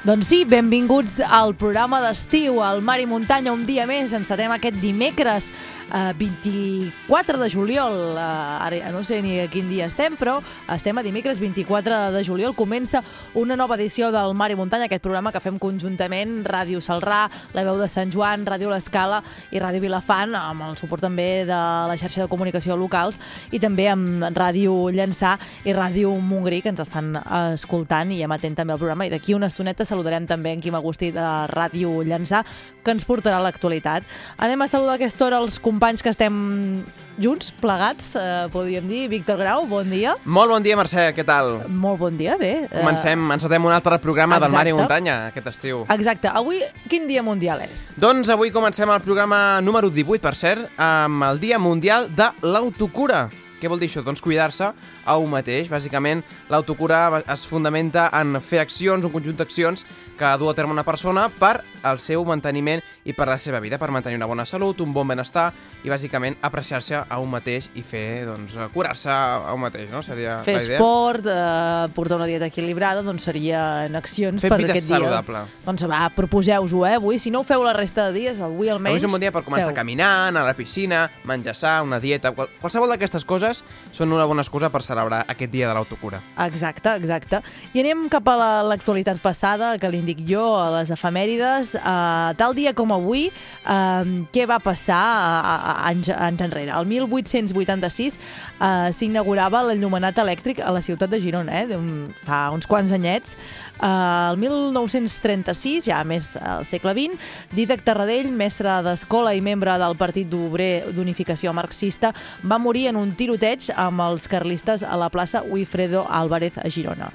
Doncs sí, benvinguts al programa d'estiu, al Mar i Muntanya, un dia més. Encetem aquest dimecres, eh, 24 de juliol. Eh, ara no sé ni a quin dia estem, però estem a dimecres 24 de juliol. Comença una nova edició del Mar i Muntanya, aquest programa que fem conjuntament Ràdio Salrà, La Veu de Sant Joan, Ràdio L'Escala i Ràdio Vilafant, amb el suport també de la xarxa de comunicació locals i també amb Ràdio Llançà i Ràdio Montgrí, que ens estan escoltant i emetent també el programa. I d'aquí una estoneta saludarem també en Quim Agustí de Ràdio Llançà, que ens portarà l'actualitat. Anem a saludar a aquesta hora els companys que estem junts, plegats, eh, podríem dir. Víctor Grau, bon dia. Molt bon dia, Mercè, què tal? Molt bon dia, bé. Eh, Comencem, encetem un altre programa del Mar i Exacte. Muntanya aquest estiu. Exacte. Avui, quin dia mundial és? Doncs avui comencem el programa número 18, per cert, amb el Dia Mundial de l'Autocura. Què vol dir això? Doncs cuidar-se a un mateix. Bàsicament, l'autocura es fundamenta en fer accions, un conjunt d'accions que du a terme una persona per al seu manteniment i per la seva vida, per mantenir una bona salut, un bon benestar i bàsicament apreciar-se a un mateix i fer, doncs, curar-se a un mateix, no? Seria Fer la idea. esport, eh, portar una dieta equilibrada, doncs serien accions Fer per aquest saludable. dia. Doncs va, proposeu-ho, eh, avui. Si no ho feu la resta de dies, avui almenys... Avui és un bon dia per començar feu. caminant, a la piscina, menjar sa, una dieta... Qual qualsevol d'aquestes coses són una bona excusa per celebrar aquest dia de l'autocura. Exacte, exacte. I anem cap a la- l'actualitat passada, que li jo, a les efemèrides. Uh, tal dia com avui, uh, què va passar a anys, anys enrere? El 1886 uh, s'inaugurava l'enllumenat elèctric a la ciutat de Girona, eh? fa uns quants anyets. El 1936, ja més al segle XX, Dídac Tarradell, mestre d'escola i membre del Partit d'Obrer d'Unificació Marxista, va morir en un tiroteig amb els carlistes a la plaça Wilfredo Álvarez a Girona.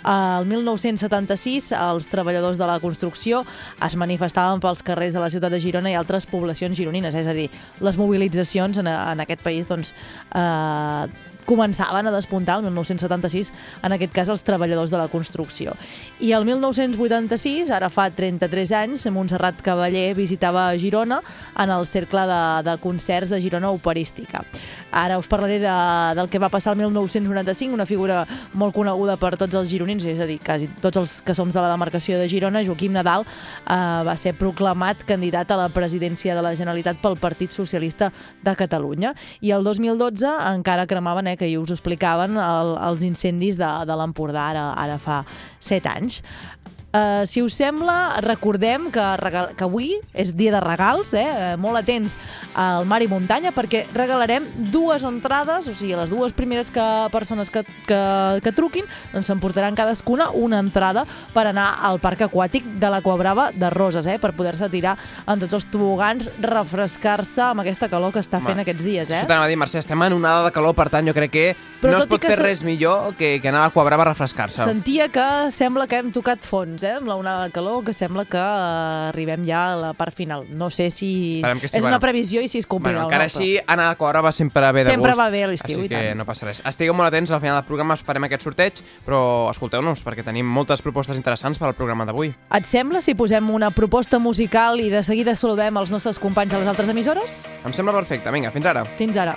El 1976, els treballadors de la construcció es manifestaven pels carrers de la ciutat de Girona i altres poblacions gironines, és a dir, les mobilitzacions en, en aquest país doncs, eh, començaven a despuntar el 1976, en aquest cas els treballadors de la construcció. I el 1986, ara fa 33 anys, Montserrat Cavaller visitava Girona en el cercle de, de concerts de Girona Operística. Ara us parlaré de, del que va passar el 1995, una figura molt coneguda per tots els gironins, és a dir, quasi tots els que som de la demarcació de Girona, Joaquim Nadal, eh, va ser proclamat candidat a la presidència de la Generalitat pel Partit Socialista de Catalunya. I el 2012 encara cremaven, eh, que ahir us explicaven, el, els incendis de, de l'Empordà, ara, ara fa 7 anys. Uh, si us sembla, recordem que, regal que avui és dia de regals, eh? eh, molt atents al Mar i Muntanya, perquè regalarem dues entrades, o sigui, les dues primeres que, persones que, que, que truquin, doncs s'emportaran cadascuna una entrada per anar al Parc Aquàtic de l'Aquabrava de Roses, eh? per poder-se tirar en tots els tobogans, refrescar-se amb aquesta calor que està fent aquests dies. Eh? Això t'anava a dir, Mercè, estem en onada de calor, per tant, jo crec que Però no es pot que fer se- res millor que, que anar a Quabrava a refrescar-se. Sentia que sembla que hem tocat fons, eh? amb la onada de calor, que sembla que arribem ja a la part final. No sé si Esperem que sí, és bueno. una previsió i si es complirà Bueno, o encara no. així, anar a Quabrava sempre ve de Sempre gust. va bé a l'estiu, Així i que tant. no passa res. Estigueu molt atents, al final del programa us farem aquest sorteig, però escolteu-nos, perquè tenim moltes propostes interessants per al programa d'avui. Et sembla si posem una proposta musical i de seguida saludem els nostres companys de les altres emissores? Em sembla perfecte. Vinga, fins ara. Fins ara.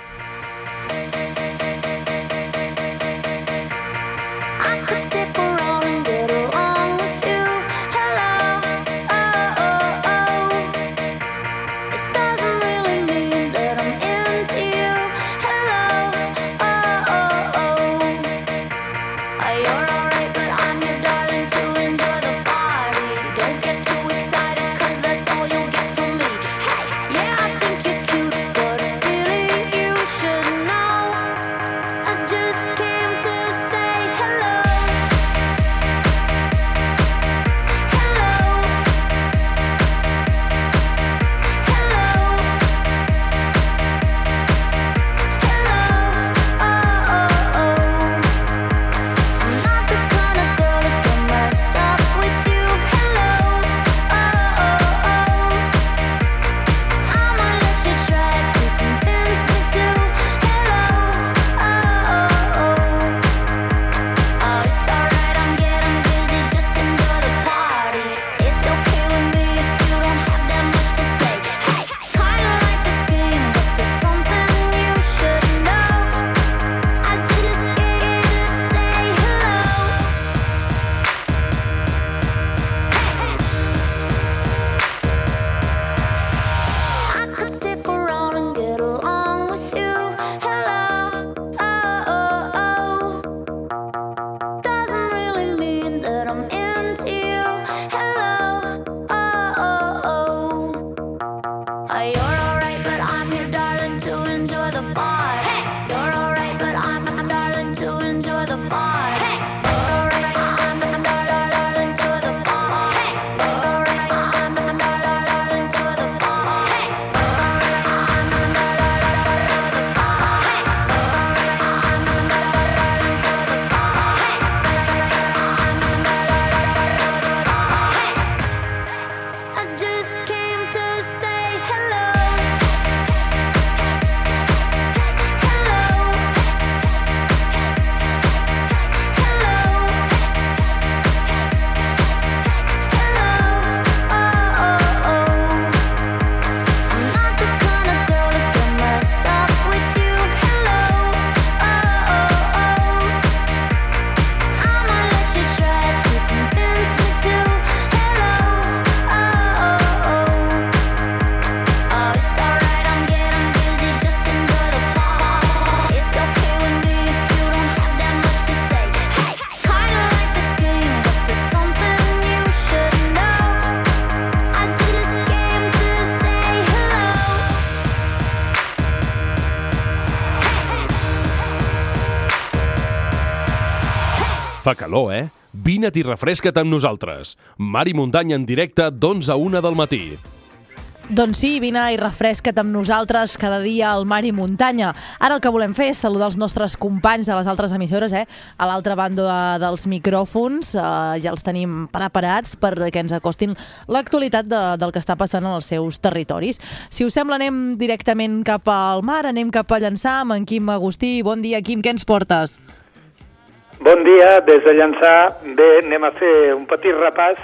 Fa calor, eh? Vine't i refresca't amb nosaltres. Mar i muntanya en directe d'11 a 1 del matí. Doncs sí, vine i refresca't amb nosaltres cada dia al mar i muntanya. Ara el que volem fer és saludar els nostres companys de les altres emissores, eh? A l'altra banda de, dels micròfons, eh, ja els tenim preparats perquè ens acostin l'actualitat de, del que està passant en els seus territoris. Si us sembla, anem directament cap al mar, anem cap a Llançà amb en Quim Agustí. Bon dia, Quim, què ens portes? Bon dia, des de Llançà. Bé, anem a fer un petit repàs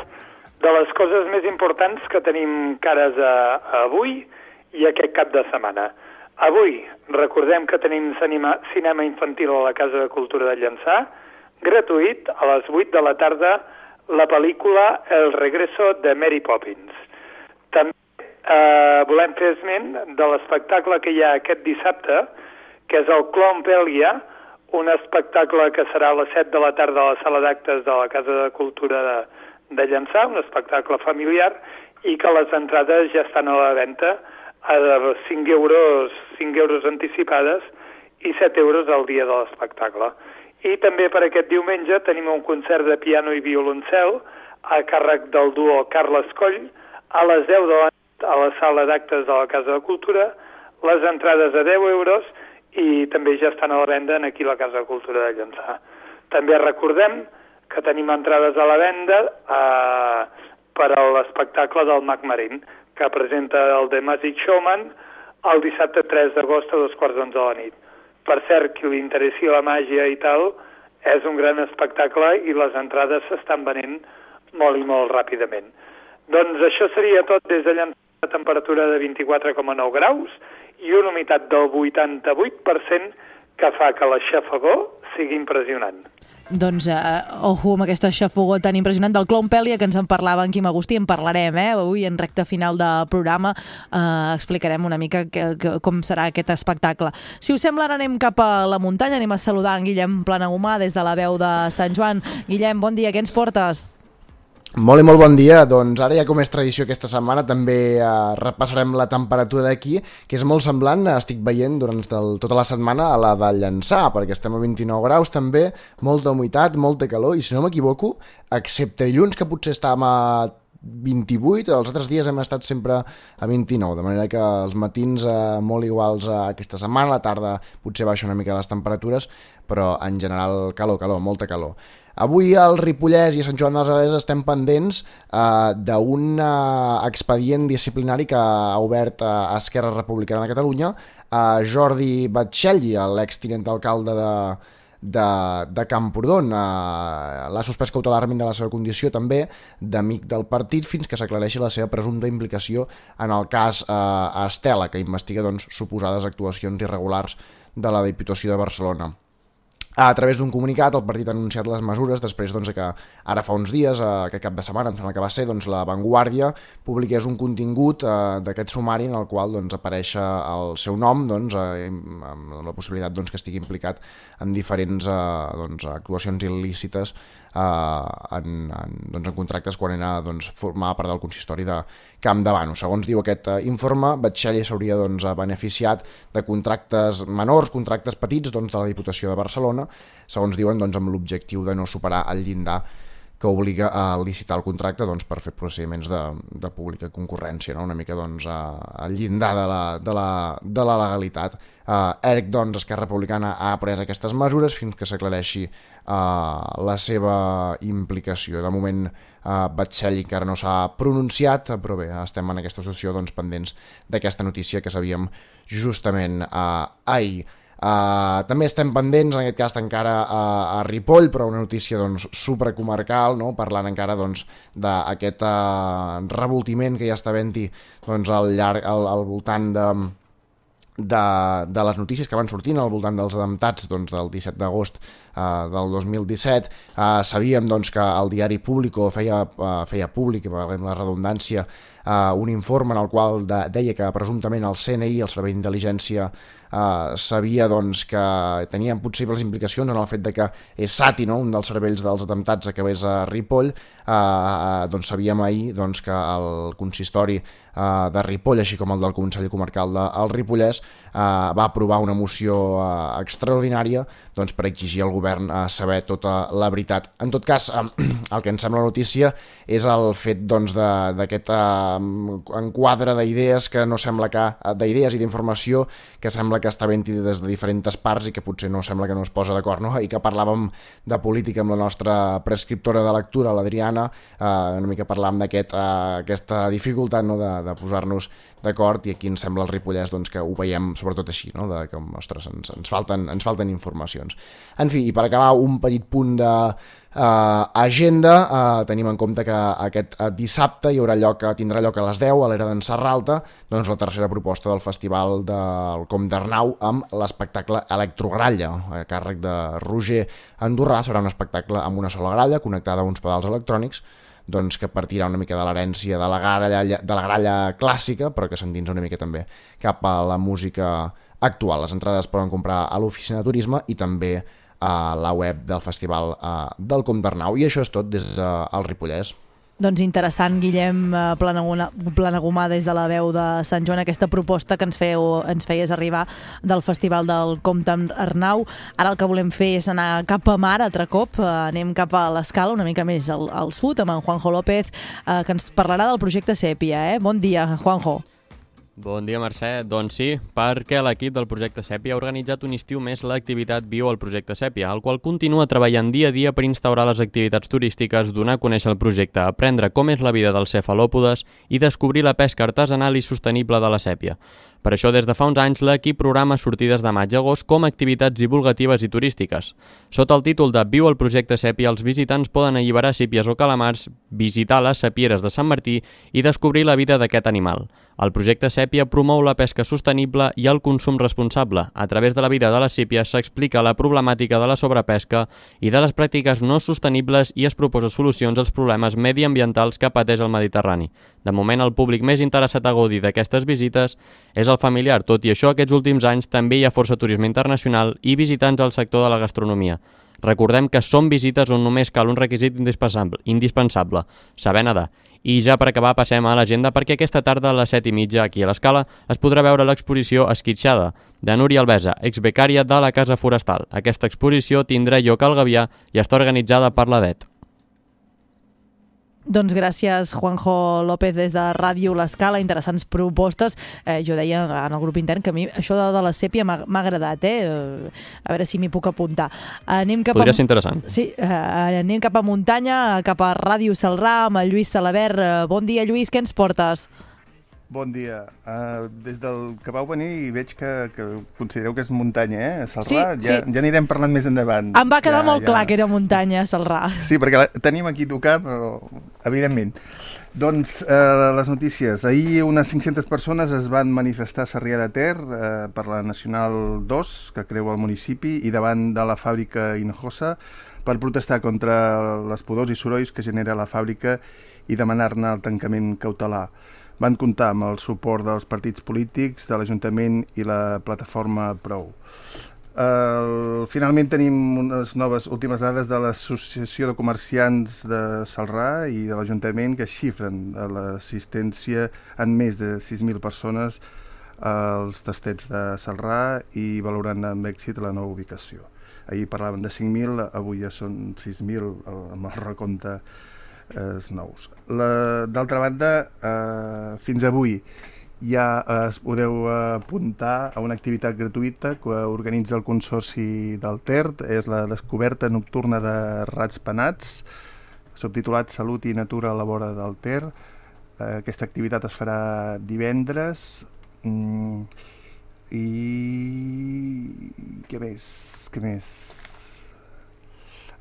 de les coses més importants que tenim cares a, a avui i aquest cap de setmana. Avui recordem que tenim cinema, cinema infantil a la Casa de Cultura de Llançà, gratuït, a les 8 de la tarda, la pel·lícula El regreso de Mary Poppins. També eh, volem fer esment de l'espectacle que hi ha aquest dissabte, que és el Clon Pelia, un espectacle que serà a les 7 de la tarda a la sala d'actes de la Casa de Cultura de, de Llançà, un espectacle familiar, i que les entrades ja estan a la venda a 5 euros, 5 euros anticipades i 7 euros al dia de l'espectacle. I també per aquest diumenge tenim un concert de piano i violoncel a càrrec del duo Carles Coll a les 10 de la a la sala d'actes de la Casa de Cultura, les entrades a 10 euros i també ja estan a la venda en aquí la Casa de Cultura de Llançà. També recordem que tenim entrades a la venda eh, per a l'espectacle del Mac Marín, que presenta el The Magic Showman el dissabte 3 d'agost a dos quarts d'onze de la nit. Per cert, qui li interessi la màgia i tal, és un gran espectacle i les entrades s'estan venent molt i molt ràpidament. Doncs això seria tot des de llançar una temperatura de 24,9 graus i una humitat del 88% que fa que la sigui impressionant. Doncs, eh, ojo amb aquesta xafogó tan impressionant del Clown Pelia que ens en parlava en Quim Agustí, en parlarem, eh? Avui, en recta final de programa, eh, explicarem una mica que, que, com serà aquest espectacle. Si us sembla, ara anem cap a la muntanya, anem a saludar en Guillem Planagumà des de la veu de Sant Joan. Guillem, bon dia, què ens portes? Molt i molt bon dia, doncs ara ja com és tradició aquesta setmana també eh, repassarem la temperatura d'aquí, que és molt semblant, estic veient durant el, tota la setmana a la de Llançà, perquè estem a 29 graus també, molta humitat, molta calor, i si no m'equivoco, excepte dilluns que potser estàvem a 28, els altres dies hem estat sempre a 29, de manera que els matins eh, molt iguals a aquesta setmana, la tarda potser baixa una mica les temperatures, però en general calor, calor, molta calor. Avui al Ripollès i a Sant Joan dels Abadès estem pendents eh, d'un eh, expedient disciplinari que ha obert eh, Esquerra Republicana de Catalunya a Jordi Batxelli, l'extinent alcalde de, de, de Camprodon. Eh, L'ha suspès cautelarment de la seva condició també d'amic del partit fins que s'aclareixi la seva presumpta implicació en el cas eh, Estela, que investiga doncs, suposades actuacions irregulars de la Diputació de Barcelona. A través d'un comunicat, el partit ha anunciat les mesures després doncs, que ara fa uns dies, eh, aquest cap de setmana, em sembla que va ser, doncs, la Vanguardia publiqués un contingut eh, d'aquest sumari en el qual doncs, apareix eh, el seu nom doncs, eh, amb la possibilitat doncs, que estigui implicat en diferents doncs, actuacions il·lícites en, en, doncs, en contractes quan era doncs, formar part del consistori de Camp de Bano. Segons diu aquest eh, informe, Batxelli s'hauria doncs, beneficiat de contractes menors, contractes petits doncs, de la Diputació de Barcelona, segons diuen doncs, amb l'objectiu de no superar el llindar que obliga a licitar el contracte doncs, per fer procediments de, de pública concurrència, no? una mica doncs, al llindar de la, de la, de la legalitat. Uh, ERC, doncs, Esquerra Republicana ha pres aquestes mesures fins que s'aclareixi uh, la seva implicació. De moment, uh, Batxell encara no s'ha pronunciat, però bé, estem en aquesta situació doncs, pendents d'aquesta notícia que sabíem justament uh, ahir. Uh, també estem pendents, en aquest cas encara a, a Ripoll, però una notícia doncs, supracomarcal, no? parlant encara doncs, d'aquest uh, revoltiment que ja està havent-hi doncs, al, llarg, al, al voltant de, de, de les notícies que van sortint al voltant dels atemptats doncs, del 17 d'agost uh, del 2017. Uh, sabíem doncs, que el diari Público feia, uh, feia públic, per la redundància, uh, un informe en el qual de, deia que presumptament el CNI, el Servei d'Intel·ligència, Uh, sabia doncs, que tenien possibles implicacions en el fet de que Esati, no, un dels cervells dels atemptats, acabés a Ripoll, uh, doncs sabíem ahir doncs, que el consistori eh, de Ripoll, així com el del Consell Comarcal del Ripollès, eh, va aprovar una moció eh, extraordinària doncs, per exigir al govern eh, saber tota la veritat. En tot cas, eh, el que ens sembla notícia és el fet doncs, d'aquest eh, enquadre d'idees que no sembla que eh, d'idees i d'informació que sembla que està ben des de diferents parts i que potser no sembla que no es posa d'acord, no? I que parlàvem de política amb la nostra prescriptora de lectura, l'Adriana, eh, una mica parlàvem d'aquest eh, dificultat no? de, de posar-nos d'acord i aquí ens sembla el Ripollès doncs, que ho veiem sobretot així, no? de que ostres, ens, ens, falten, ens falten informacions. En fi, i per acabar un petit punt de eh, agenda, eh, tenim en compte que aquest eh, dissabte hi haurà lloc, tindrà lloc a les 10 a l'era d'en Serralta, doncs la tercera proposta del Festival del Com d'Arnau amb l'espectacle Electrogralla, a càrrec de Roger Andorrà, serà un espectacle amb una sola gralla connectada a uns pedals electrònics doncs que partirà una mica de l'herència de la gralla, de la gralla clàssica, però que s'endinsa una mica també cap a la música actual. Les entrades es poden comprar a l'oficina de turisme i també a la web del Festival eh, del Comte d'Arnau. I això és tot des del Ripollès. Doncs interessant, Guillem eh, Planagumà des de la veu de Sant Joan, aquesta proposta que ens, feu, ens feies arribar del Festival del Comte Arnau. Ara el que volem fer és anar cap a mar, altre cop, eh, anem cap a l'escala, una mica més al, al sud, amb en Juanjo López, eh, que ens parlarà del projecte Sèpia. Eh? Bon dia, Juanjo. Bon dia, Mercè. Doncs sí, perquè l'equip del projecte Sèpia ha organitzat un estiu més l'activitat Viu al projecte Sèpia, el qual continua treballant dia a dia per instaurar les activitats turístiques, donar a conèixer el projecte, aprendre com és la vida dels cefalòpodes i descobrir la pesca artesanal i sostenible de la sèpia. Per això, des de fa uns anys, l'equip programa sortides de maig a agost com a activitats divulgatives i turístiques. Sota el títol de Viu al projecte Sèpia, els visitants poden alliberar sípies o calamars, visitar les sapieres de Sant Martí i descobrir la vida d'aquest animal. El projecte Sèpia promou la pesca sostenible i el consum responsable. A través de la vida de les sípies s'explica la problemàtica de la sobrepesca i de les pràctiques no sostenibles i es proposa solucions als problemes mediambientals que pateix el Mediterrani. De moment, el públic més interessat a gaudir d'aquestes visites és el familiar. Tot i això, aquests últims anys també hi ha força turisme internacional i visitants al sector de la gastronomia. Recordem que són visites on només cal un requisit indispensable, indispensable saber nedar. I ja per acabar passem a l'agenda perquè aquesta tarda a les 7 i mitja aquí a l'Escala es podrà veure l'exposició Esquitxada de Núria Albesa, exbecària de la Casa Forestal. Aquesta exposició tindrà lloc al Gavià i està organitzada per l'ADET. Doncs gràcies, Juanjo López, des de Ràdio L'Escala. Interessants propostes. Eh, jo deia en el grup intern que a mi això de, de la sèpia m'ha agradat, eh? Eh, A veure si m'hi puc apuntar. Anem cap Podria a... ser interessant. Sí, eh, anem cap a muntanya, cap a Ràdio Salrà, amb el Lluís Salabert. Eh, Bon dia, Lluís, què ens portes? Bon dia. Uh, des del que vau venir i veig que, que considereu que és muntanya, eh? Salrà, Sí, ja, sí. ja anirem parlant més endavant. Em va quedar ja, molt clar que era muntanya, Salrà. Sí, perquè la, tenim aquí a tocar, però evidentment. Doncs eh, les notícies. Ahir unes 500 persones es van manifestar a Sarrià de Ter eh, per la Nacional 2, que creua el municipi, i davant de la fàbrica Hinojosa per protestar contra les pudors i sorolls que genera la fàbrica i demanar-ne el tancament cautelar. Van comptar amb el suport dels partits polítics, de l'Ajuntament i la plataforma Prou. Uh, finalment tenim unes noves últimes dades de l'Associació de Comerciants de Salrà i de l'Ajuntament que xifren l'assistència en més de 6.000 persones als tastets de Salrà i valorant amb èxit la nova ubicació. Ahir parlaven de 5.000, avui ja són 6.000 el- amb el recompte eh, nous. D'altra banda, eh, fins avui ja es podeu apuntar a una activitat gratuïta que organitza el Consorci del TERT, és la descoberta nocturna de rats penats, subtitulat Salut i Natura a la vora del Ter. Eh, Aquesta activitat es farà divendres mm, i... què més? Què més?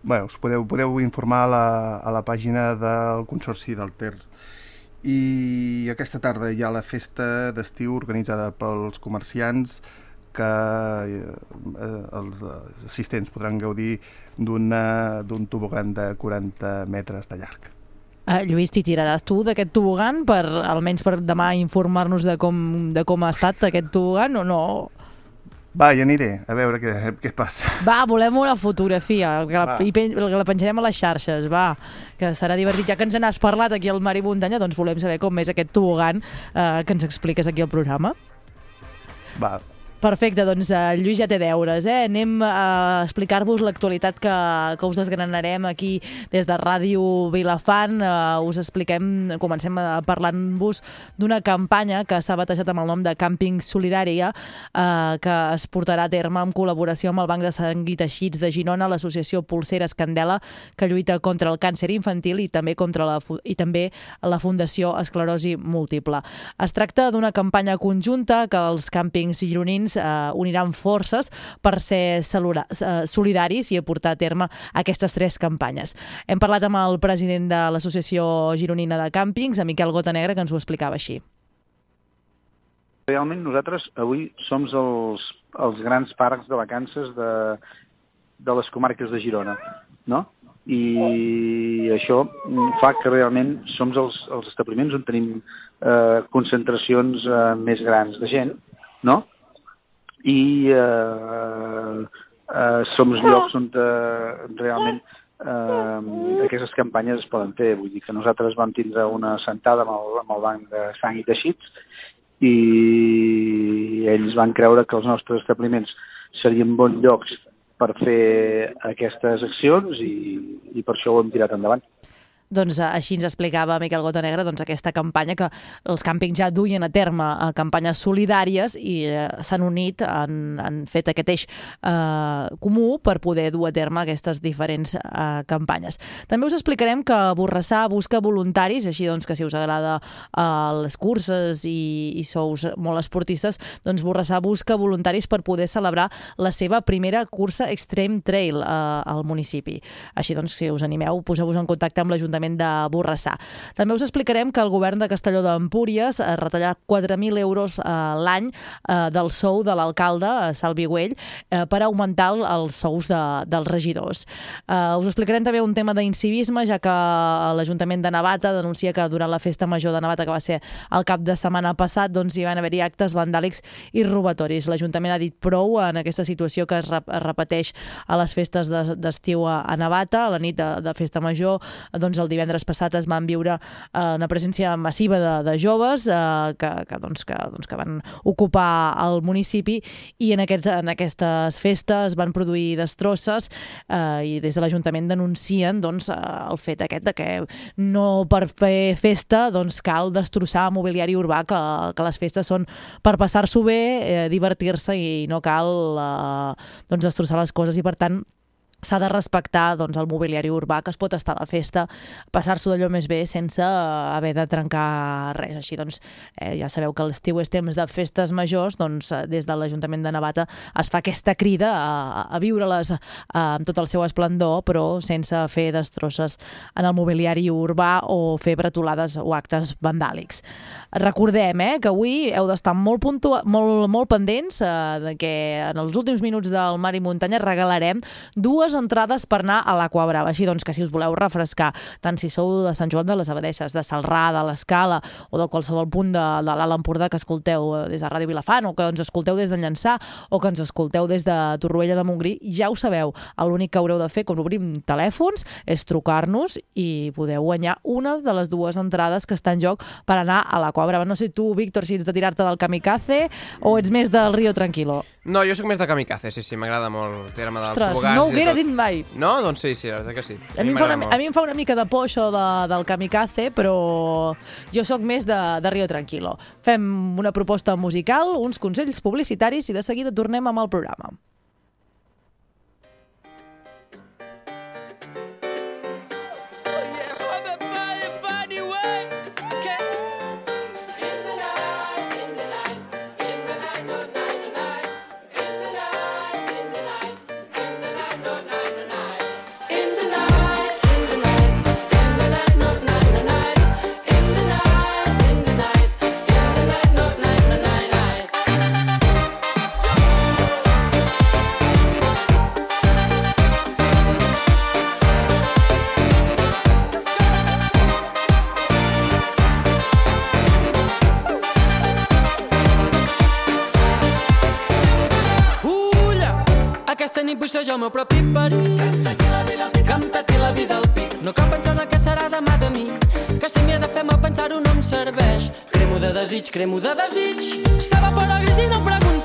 Bé, us podeu, podeu informar a la, a la pàgina del Consorci del Ter. I aquesta tarda hi ha la festa d'estiu organitzada pels comerciants que eh, els assistents podran gaudir d'un tobogan de 40 metres de llarg. Uh, Lluís, t'hi tiraràs tu d'aquest tobogan per, almenys per demà informar-nos de com, de com ha estat aquest tobogan o no? Va, hi aniré, a veure què, què passa. Va, volem una fotografia, que la, i pen, que la penjarem a les xarxes, va, que serà divertit. Ja que ens n'has parlat aquí al Mar i Muntanya, doncs volem saber com és aquest tobogan eh, que ens expliques aquí al programa. Va, Perfecte, doncs uh, Lluís ja té deures, eh? Anem a explicar-vos l'actualitat que, que us desgranarem aquí des de Ràdio Vilafant. Uh, us expliquem, comencem uh, parlant-vos d'una campanya que s'ha batejat amb el nom de Càmping Solidària, uh, que es portarà a terme en col·laboració amb el Banc de Sang i Teixits de Girona, l'associació Pulseres Candela, que lluita contra el càncer infantil i també contra la, i també la Fundació Esclerosi Múltiple. Es tracta d'una campanya conjunta que els càmpings gironins eh, uniran forces per ser eh, solidaris i aportar a terme aquestes tres campanyes. Hem parlat amb el president de l'Associació Gironina de Càmpings, en Miquel Gotanegra, que ens ho explicava així. Realment nosaltres avui som els, els grans parcs de vacances de, de les comarques de Girona, no? I això fa que realment som els, els establiments on tenim eh, concentracions eh, més grans de gent, no? I eh, eh, som els llocs on eh, realment eh, aquestes campanyes es poden fer. Vull dir que nosaltres vam tindre una sentada amb el, amb el Banc de Sang i Teixits i ells van creure que els nostres establiments serien bons llocs per fer aquestes accions i, i per això ho hem tirat endavant. Doncs eh, així ens explicava Miquel Gotanegra doncs, aquesta campanya que els càmpings ja duien a terme a campanyes solidàries i eh, s'han unit, han, han fet aquest eix eh, comú per poder dur a terme aquestes diferents eh, campanyes. També us explicarem que Borrassà busca voluntaris, així doncs que si us agrada eh, les curses i, i sous molt esportistes, doncs Borrassà busca voluntaris per poder celebrar la seva primera cursa Extreme Trail eh, al municipi. Així doncs, si us animeu, poseu-vos en contacte amb l'Ajuntament de Borrassà. També us explicarem que el govern de Castelló d'Empúries ha retallat 4.000 euros eh, l'any eh, del sou de l'alcalde, eh, Salvi Güell, per augmentar el- els sous de, dels regidors. Us explicarem també un tema d'incivisme, ja que l'Ajuntament de Navata denuncia que durant la festa major de Navata, que va ser el cap de setmana passat, doncs hi van haver-hi actes vandàlics i robatoris. L'Ajuntament ha dit prou en aquesta situació que es, rep es repeteix a les festes de- d'estiu a Navata, a la nit de, de festa major, doncs el divendres passat es van viure eh, una presència massiva de, de joves eh, que, que, doncs, que, doncs, que van ocupar el municipi i en, aquest, en aquestes festes van produir destrosses eh, i des de l'Ajuntament denuncien doncs, eh, el fet aquest de que no per fer festa doncs, cal destrossar mobiliari urbà, que, que les festes són per passar-s'ho bé, eh, divertir-se i no cal eh, doncs, destrossar les coses i per tant s'ha de respectar doncs, el mobiliari urbà, que es pot estar la festa, passar-s'ho d'allò més bé sense eh, haver de trencar res. Així doncs, eh, ja sabeu que l'estiu és temps de festes majors, doncs eh, des de l'Ajuntament de Navata es fa aquesta crida a, a viure-les eh, amb tot el seu esplendor, però sense fer destrosses en el mobiliari urbà o fer bretolades o actes vandàlics. Recordem eh, que avui heu d'estar molt, molt, molt pendents eh, de que en els últims minuts del Mar i Muntanya regalarem dues entrades per anar a l'Aqua Brava. Així doncs que si us voleu refrescar, tant si sou de Sant Joan de les Abadesses, de Salrà, de l'Escala o de qualsevol punt de, de l'Alt Empordà que escolteu eh, des de Ràdio Vilafant o que ens escolteu des de Llançà o que ens escolteu des de Torroella de Montgrí, ja ho sabeu. L'únic que haureu de fer quan obrim telèfons és trucar-nos i podeu guanyar una de les dues entrades que està en joc per anar a l'Aqua Brava. No sé tu, Víctor, si ets de tirar-te del kamikaze o ets més del Río Tranquilo. No, jo sóc més de kamikaze, sí, sí, m'agrada molt el terme dels Ostres, no ho dit mai. No? Doncs sí, sí, la veritat que sí. A mi, em fa una, a mi em fa una mica de por això de, del kamikaze, però jo sóc més de, de Río Tranquilo. Fem una proposta musical, uns consells publicitaris i de seguida tornem amb el programa. Aquesta nit vull ser jo el meu propi perill. Que em peti la vida al pit. No cal pensar en el que serà demà de mi. Que si m'hi he de fer mal pensar-ho no em serveix. Cremo de desig, cremo de desig. S'evapora gris i no em pregunto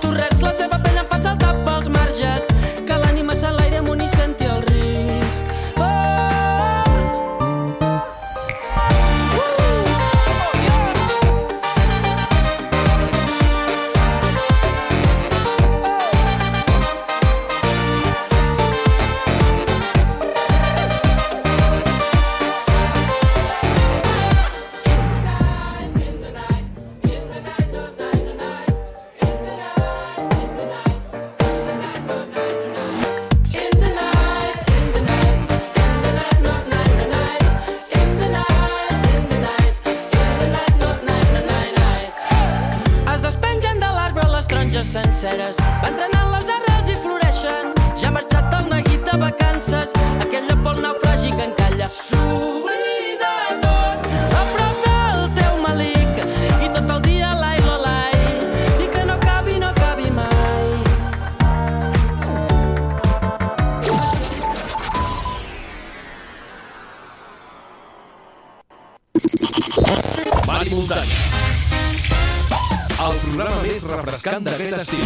refrescant d'aquest estiu.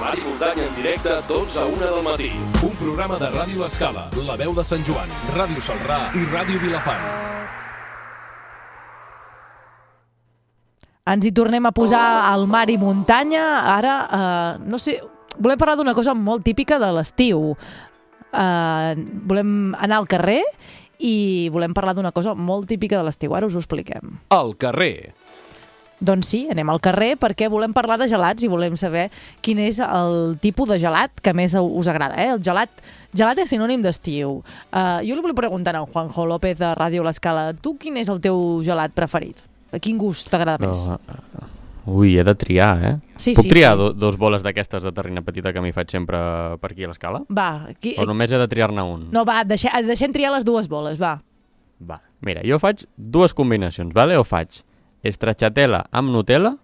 Mar i muntanya en directe, 12 a 1 del matí. Un programa de Ràdio Escala, La Veu de Sant Joan, Ràdio Salrà i Ràdio Vilafant. Ens hi tornem a posar al mar i muntanya. Ara, eh, no sé, volem parlar d'una cosa molt típica de l'estiu. Eh, volem anar al carrer i volem parlar d'una cosa molt típica de l'estiu. Ara us ho expliquem. Al carrer. Doncs sí, anem al carrer perquè volem parlar de gelats i volem saber quin és el tipus de gelat que més us agrada. Eh? El gelat, gelat és sinònim d'estiu. Uh, jo li volia preguntar a Juanjo López de Ràdio L'Escala, tu quin és el teu gelat preferit? A quin gust t'agrada més? Però, eh, ui, he de triar, eh? Sí, Puc sí, triar sí. do, dos boles d'aquestes de terrina petita que m'hi faig sempre per aquí a l'escala? Va, qui, O només he de triar-ne un? no, va, deixem, deixem triar les dues boles, va. Va, mira, jo faig dues combinacions, vale? O faig stracciatella amb Nutella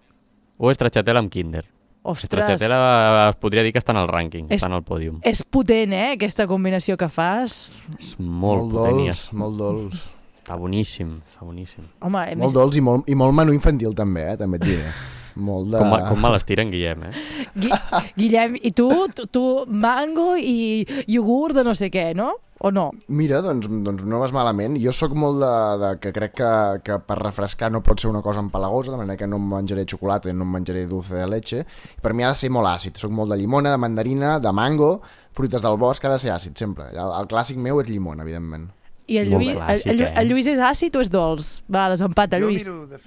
o stracciatella amb Kinder. Ostres, Stracciatella es podria dir que està en el rànquing, És- està en el pòdium. és potent, eh, aquesta combinació que fas. És molt, molt potent dolç, és- molt dolç. Està boníssim, està boníssim. Home, a Molt més, dolç i molt, i molt menú infantil també, eh? també et diré. Molt de... Com, com me l'estiren, Guillem, eh? Gui Guillem, i tu, tu, tu, mango i iogurt de no sé què, no? O no? Mira, doncs, doncs no vas malament. Jo sóc molt de, de que crec que, que per refrescar no pot ser una cosa empalagosa, de manera que no em menjaré xocolata i no em menjaré dulce de leche. Per mi ha de ser molt àcid. Sóc molt de llimona, de mandarina, de mango, fruites del bosc, ha de ser àcid, sempre. El, el clàssic meu és llimona, evidentment. I el Lluís, clàssic, el, el, eh? el Lluís és àcid o és dolç? Va, desempata, Jo Lluís. miro de,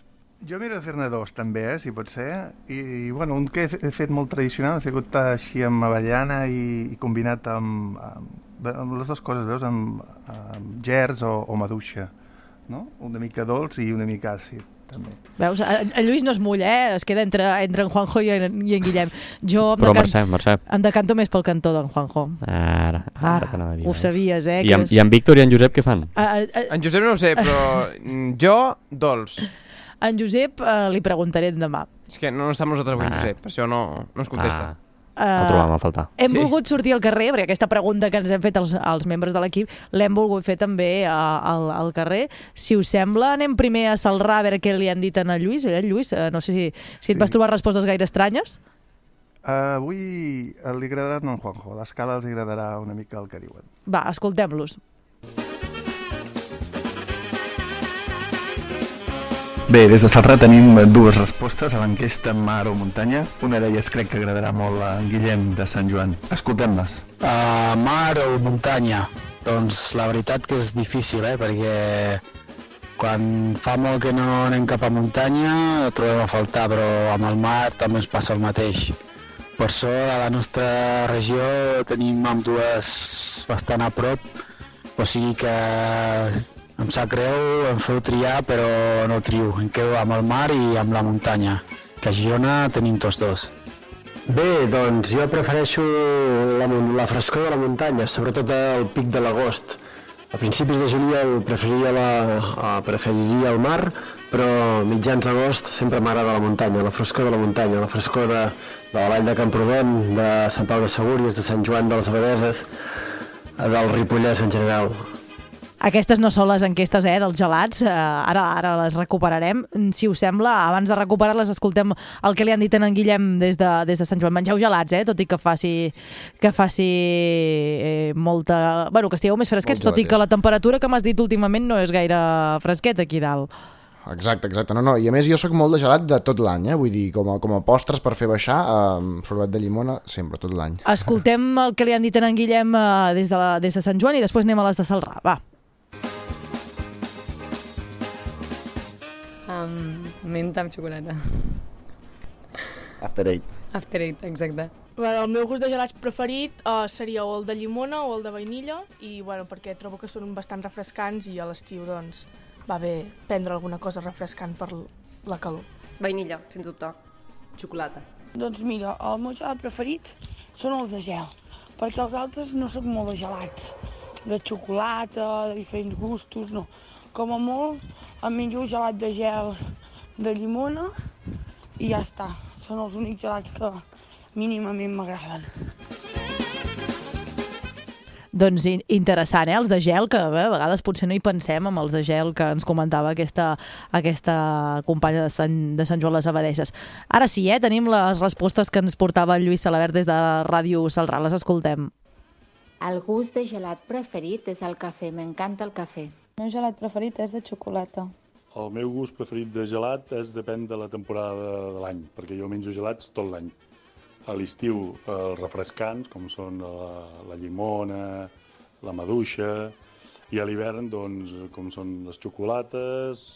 jo miro de fer-ne dos, també, eh, si pot ser. I, i bueno, un que he fet molt tradicional ha sigut així amb avellana i, i combinat amb, amb, amb les dues coses, veus? Amb, amb gers o, o maduixa, no? Una mica dolç i una mica àcid, també. Veus? El Lluís no es mulla, eh? Es queda entre, entre en Juanjo i en, i en Guillem. Jo em, Però decan Mercè, Mercè, em decanto més pel cantó d'en Juanjo. ara, ara t'anava a dir. ho eh? sabies, eh? I en, és- I en Víctor i en Josep què fan? A, a, En Josep no ho sé, però jo, dolç. en Josep uh, li preguntaré demà. És que no estem nosaltres avui, Ah. Josep, per això no, no es contesta. Ah, el trobàvem a faltar. Hem Sí. volgut sortir al carrer, perquè aquesta pregunta que ens hem fet els, els membres de l'equip l'hem volgut fer també a, al, al carrer. Si us sembla, anem primer a Salrà a veure què li han dit a Lluís. Eh, Lluís, eh, no sé si, si et Sí. vas trobar respostes gaire estranyes. Uh, avui li agradarà no, en Juanjo, a l'escala els agradarà una mica el que diuen. Va, escoltem-los. Bé, des de Salrà tenim dues respostes a l'enquesta mar o muntanya. Una d'elles crec que agradarà molt a en Guillem de Sant Joan. Escoltem-les. Uh, mar o muntanya? Doncs la veritat que és difícil, eh? perquè quan fa molt que no anem cap a muntanya ho trobem a faltar, però amb el mar també ens passa el mateix. Per sort, a la nostra regió tenim amb dues bastant a prop, o sigui que em sap greu, em feu triar, però no trio. Em quedo amb el mar i amb la muntanya, que a Girona tenim tots dos. Bé, doncs jo prefereixo la, la frescor de la muntanya, sobretot al pic de l'agost. A principis de juliol preferiria, la, eh, preferiria el mar, però mitjans agost sempre m'agrada la muntanya, la frescor de la muntanya, la frescor de, de la vall de Camprodon, de Sant Pau de Segúries, de Sant Joan de les Abadeses, del Ripollès en general. Aquestes no són les enquestes eh, dels gelats, eh, ara ara les recuperarem. Si us sembla, abans de recuperar-les escoltem el que li han dit en Guillem des de, des de Sant Joan. Mengeu gelats, eh, tot i que faci, que faci eh, molta... Bueno, que estigueu més fresquets, tot i que la temperatura que m'has dit últimament no és gaire fresqueta aquí dalt. Exacte, exacte. No, no. I a més jo sóc molt de gelat de tot l'any, eh? vull dir, com a, com a postres per fer baixar, eh, sorbet de llimona, sempre, tot l'any. Escoltem el que li han dit en Guillem eh, des, de la, des de Sant Joan i després anem a les de Salrà. Va. Um, menta amb xocolata. After Eight. After Eight, exacte. Bueno, el meu gust de gelats preferit uh, seria o el de llimona o el de vainilla i bueno, perquè trobo que són bastant refrescants i a l'estiu doncs va bé prendre alguna cosa refrescant per la calor. Vainilla, sens dubte. Xocolata. Doncs mira, el meu gelat preferit són els de gel, perquè els altres no sóc molt de gelats, de xocolata, de diferents gustos, no. Com a molt, em menjo un gelat de gel de llimona i ja està. Són els únics gelats que mínimament m'agraden. Doncs in- interessant, eh? Els de gel, que a vegades potser no hi pensem amb els de gel que ens comentava aquesta, aquesta companya de Sant, de Sant Joan les Abadeses. Ara sí, eh? Tenim les respostes que ens portava el Lluís Salabert des de la ràdio Salrà. Les escoltem. El gust de gelat preferit és el cafè, m'encanta el cafè. El meu gelat preferit és de xocolata. El meu gust preferit de gelat és depèn de la temporada de l'any, perquè jo menjo gelats tot l'any. A l'estiu els refrescants, com són la, la llimona, la maduixa, i a l'hivern, doncs, com són les xocolates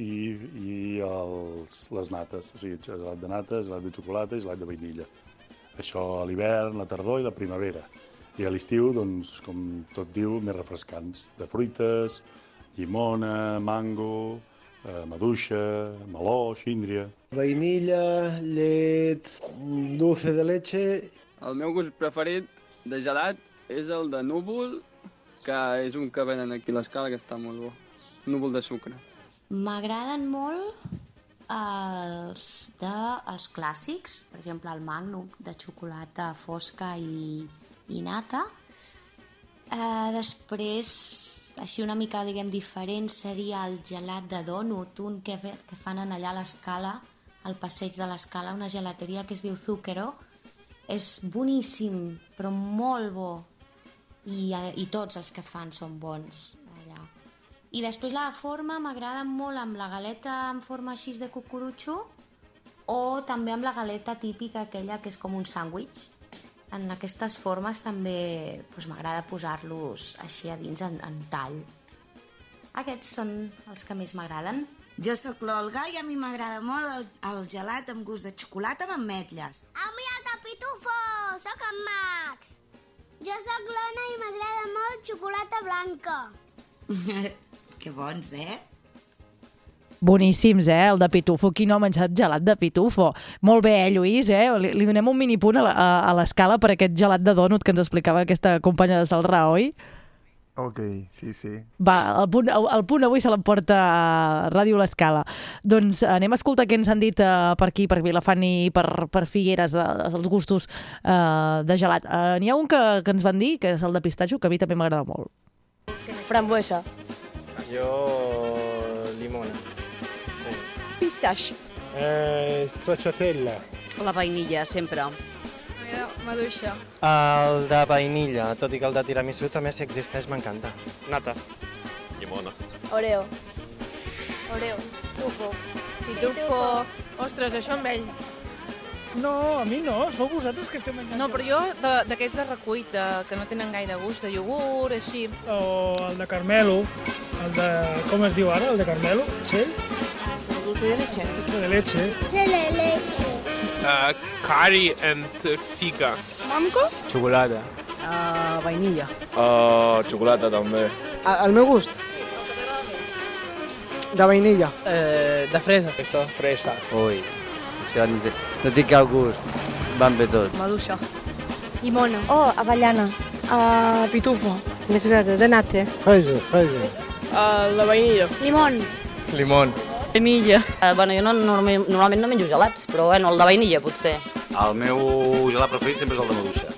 i, i els, les nates, o sigui, gelat de nata, gelat de xocolata i gelat de vainilla. Això a l'hivern, la tardor i la primavera. I a l'estiu, doncs, com tot diu, més refrescants, de fruites, llimona, mango, eh, maduixa, meló, síndria. Vainilla, llet, dulce de leche... El meu gust preferit de gelat és el de núvol, que és un que venen aquí a l'escala que està molt bo. Núvol de sucre. M'agraden molt els, de, els clàssics, per exemple el Magnum de xocolata fosca i, i nata. Eh, després, així una mica diguem diferent, seria el gelat de donut, un que, que fan en allà a l'escala, al passeig de l'escala, una gelateria que es diu Zucchero. És boníssim, però molt bo. I, eh, I tots els que fan són bons allà. I després la forma m'agrada molt amb la galeta en forma així de cucurutxo o també amb la galeta típica aquella que és com un sàndwich. En aquestes formes també doncs, m'agrada posar-los així a dins en, en tall. Aquests són els que més m'agraden. Jo sóc l'Olga i a mi m'agrada molt el, el gelat amb gust de xocolata amb ametlles. A mi el de pitufo! Soc en Max! Jo sóc l'Ona i m'agrada molt xocolata blanca. que bons, eh? Boníssims, eh? El de pitufo. Qui no ha menjat gelat de pitufo? Molt bé, eh, Lluís? Eh? Li, li donem un mini punt a la- a, a l'escala per aquest gelat de dònut que ens explicava aquesta companya de Salrà, oi? Ok, sí, sí. Va, el punt, el punt avui se l'emporta Ràdio L'Escala. Doncs anem a escoltar què ens han dit uh, per aquí, per Vilafant i per, per Figueres, uh, els gustos uh, de gelat. Uh, N'hi ha un que, que ens van dir, que és el de pistatxo, que a mi també m'agrada molt. Frambuesa. Jo... limona. Pistache. Eh, stracciatella. La vainilla, sempre. Maduixa. El de vainilla, tot i que el de tiramisú també si existeix m'encanta. Nata. Llimona. Oreo. Oreo. Pitufo. Pitufo. Ostres, això amb ell. No, a mi no, sou vosaltres que esteu menjant. No, però jo de- d'aquests de, recuit, de, que no tenen gaire gust, de iogurt, així. O el de Carmelo, el de... com es diu ara, el de Carmelo? Sí? El dulce de leche. Dulce de leche. Chile leche. Uh, curry and figa. Mango? Xocolata. Uh, vainilla. Uh, xocolata també. El meu gust? De vainilla. Eh, de fresa. Això, fresa. Ui, això no té cap gust. Van bé tot. Maduixa. Llimona. Oh, avellana. Uh, pitufo. Més grande, de nata. Fresa, fresa. Uh, la vainilla. Limón. Limón. Vainilla. Uh, bueno, jo no, normalment, normalment no menjo gelats, però bueno, el de vainilla potser. El meu gelat preferit sempre és el de maduixa.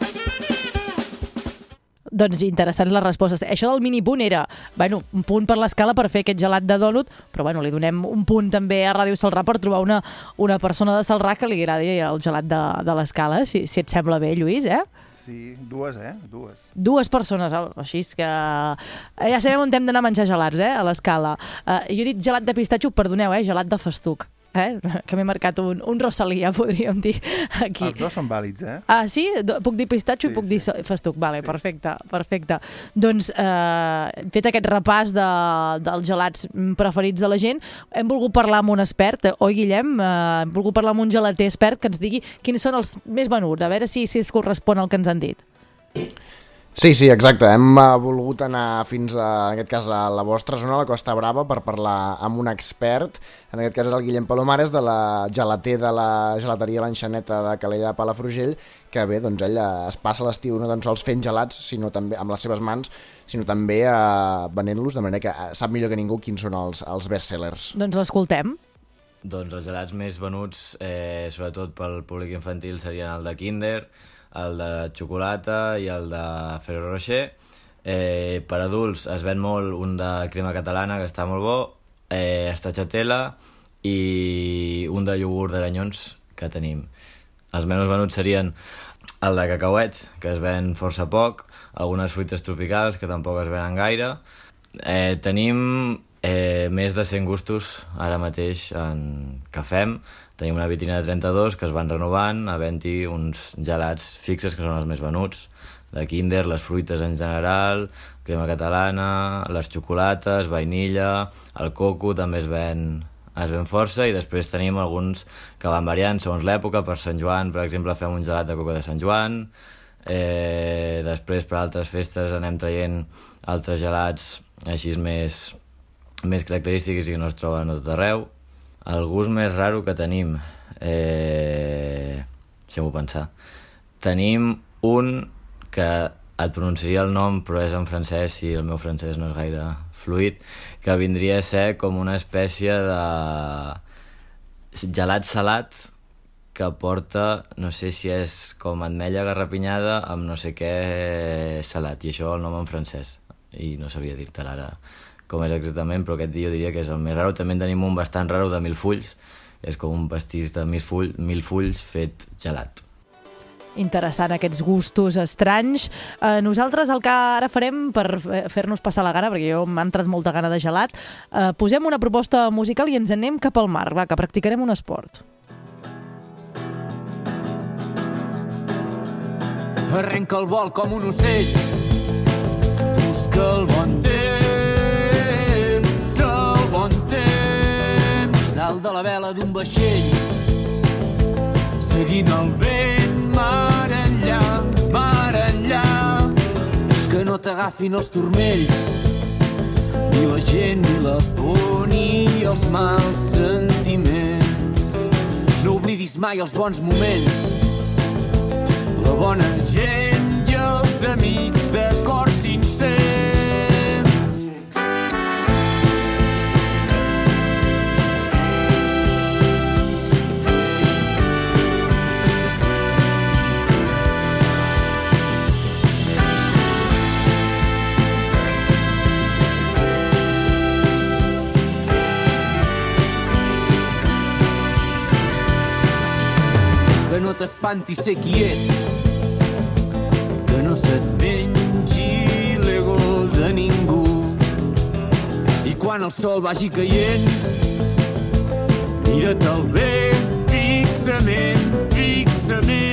Doncs interessants les respostes. Això del mini punt era, bueno, un punt per l'escala per fer aquest gelat de dònut, però bueno, li donem un punt també a Ràdio Salrà per trobar una, una persona de Salrà que li agradi el gelat de, de l'escala, si, si et sembla bé, Lluís, eh? Sí, dues, eh? Dues. Dues persones, oh, així és que... eh, Ja sabem on hem d'anar a menjar gelats, eh? A l'escala. Uh, jo he dit gelat de pistatxo, perdoneu, eh? Gelat de festuc. Eh? Que m'he marcat un, un Rosalia, podríem dir, aquí. Els dos són vàlids, eh? Ah, sí? Puc dir pistatxo i puc dir so- festuc. Vale, sí. perfecte, perfecte. Doncs, eh, fet aquest repàs de, dels gelats mm, preferits de la gent, hem volgut parlar amb un expert, eh, oi, Guillem? Eh, hem volgut parlar amb un gelater expert que ens digui quins són els més venuts, a veure si, si es correspon al que ens han dit. Sí, sí, exacte. Hem uh, volgut anar fins, a, en aquest cas, a la vostra zona, a la Costa Brava, per parlar amb un expert. En aquest cas és el Guillem Palomares, de la gelater de la gelateria L'Enxaneta de Calella de Palafrugell, que bé, doncs ell eh, es passa l'estiu no tan sols fent gelats, sinó també amb les seves mans, sinó també uh, venent-los, de manera que eh, sap millor que ningú quins són els, els bestsellers. Doncs l'escoltem. Doncs els gelats més venuts, eh, sobretot pel públic infantil, serien el de Kinder, el de xocolata i el de Ferrero Rocher. Eh, per adults es ven molt un de crema catalana, que està molt bo, eh, stracciatella i un de iogurt d'aranyons que tenim. Els menys venuts serien el de cacauet, que es ven força poc, algunes fruites tropicals, que tampoc es venen gaire. Eh, tenim eh, més de 100 gustos ara mateix en que fem. Tenim una vitrina de 32 que es van renovant, havent-hi uns gelats fixes que són els més venuts, de Kinder, les fruites en general, crema catalana, les xocolates, vainilla, el coco també es ven, es ven força i després tenim alguns que van variant segons l'època. Per Sant Joan, per exemple, fem un gelat de coco de Sant Joan, eh, després per altres festes anem traient altres gelats així més, més característics i que no es troben a tot arreu. El gust més raro que tenim, eh, deixem-ho pensar, tenim un que et pronunciaria el nom però és en francès i el meu francès no és gaire fluid, que vindria a ser com una espècie de gelat salat que porta, no sé si és com ametlla garrapinyada amb no sé què salat, i això el nom en francès. I no sabia dir-te ara com és exactament, però aquest dia jo diria que és el més raro. També en tenim un bastant raro de mil fulls, és com un pastís de mil, full, mil fulls fet gelat. Interessant aquests gustos estranys. Eh, nosaltres el que ara farem per fe- fer-nos passar la gana, perquè jo m'ha entrat molta gana de gelat, eh, posem una proposta musical i ens anem cap al mar, va, que practicarem un esport. Arrenca el vol com un ocell Busca el bon temps la vela d'un vaixell. Seguint el vent Mar enllà, mar enllà Que no t'agafin els turmells. Ni la gent, ni la por Ni els mals sentiments. No oblidis mai els bons moments. La bona gent i els amics de cor No t'espanti ser qui ets que no se't mengi l'ego de ningú. I quan el sol vagi caient, mira't-el bé fixament, fixament.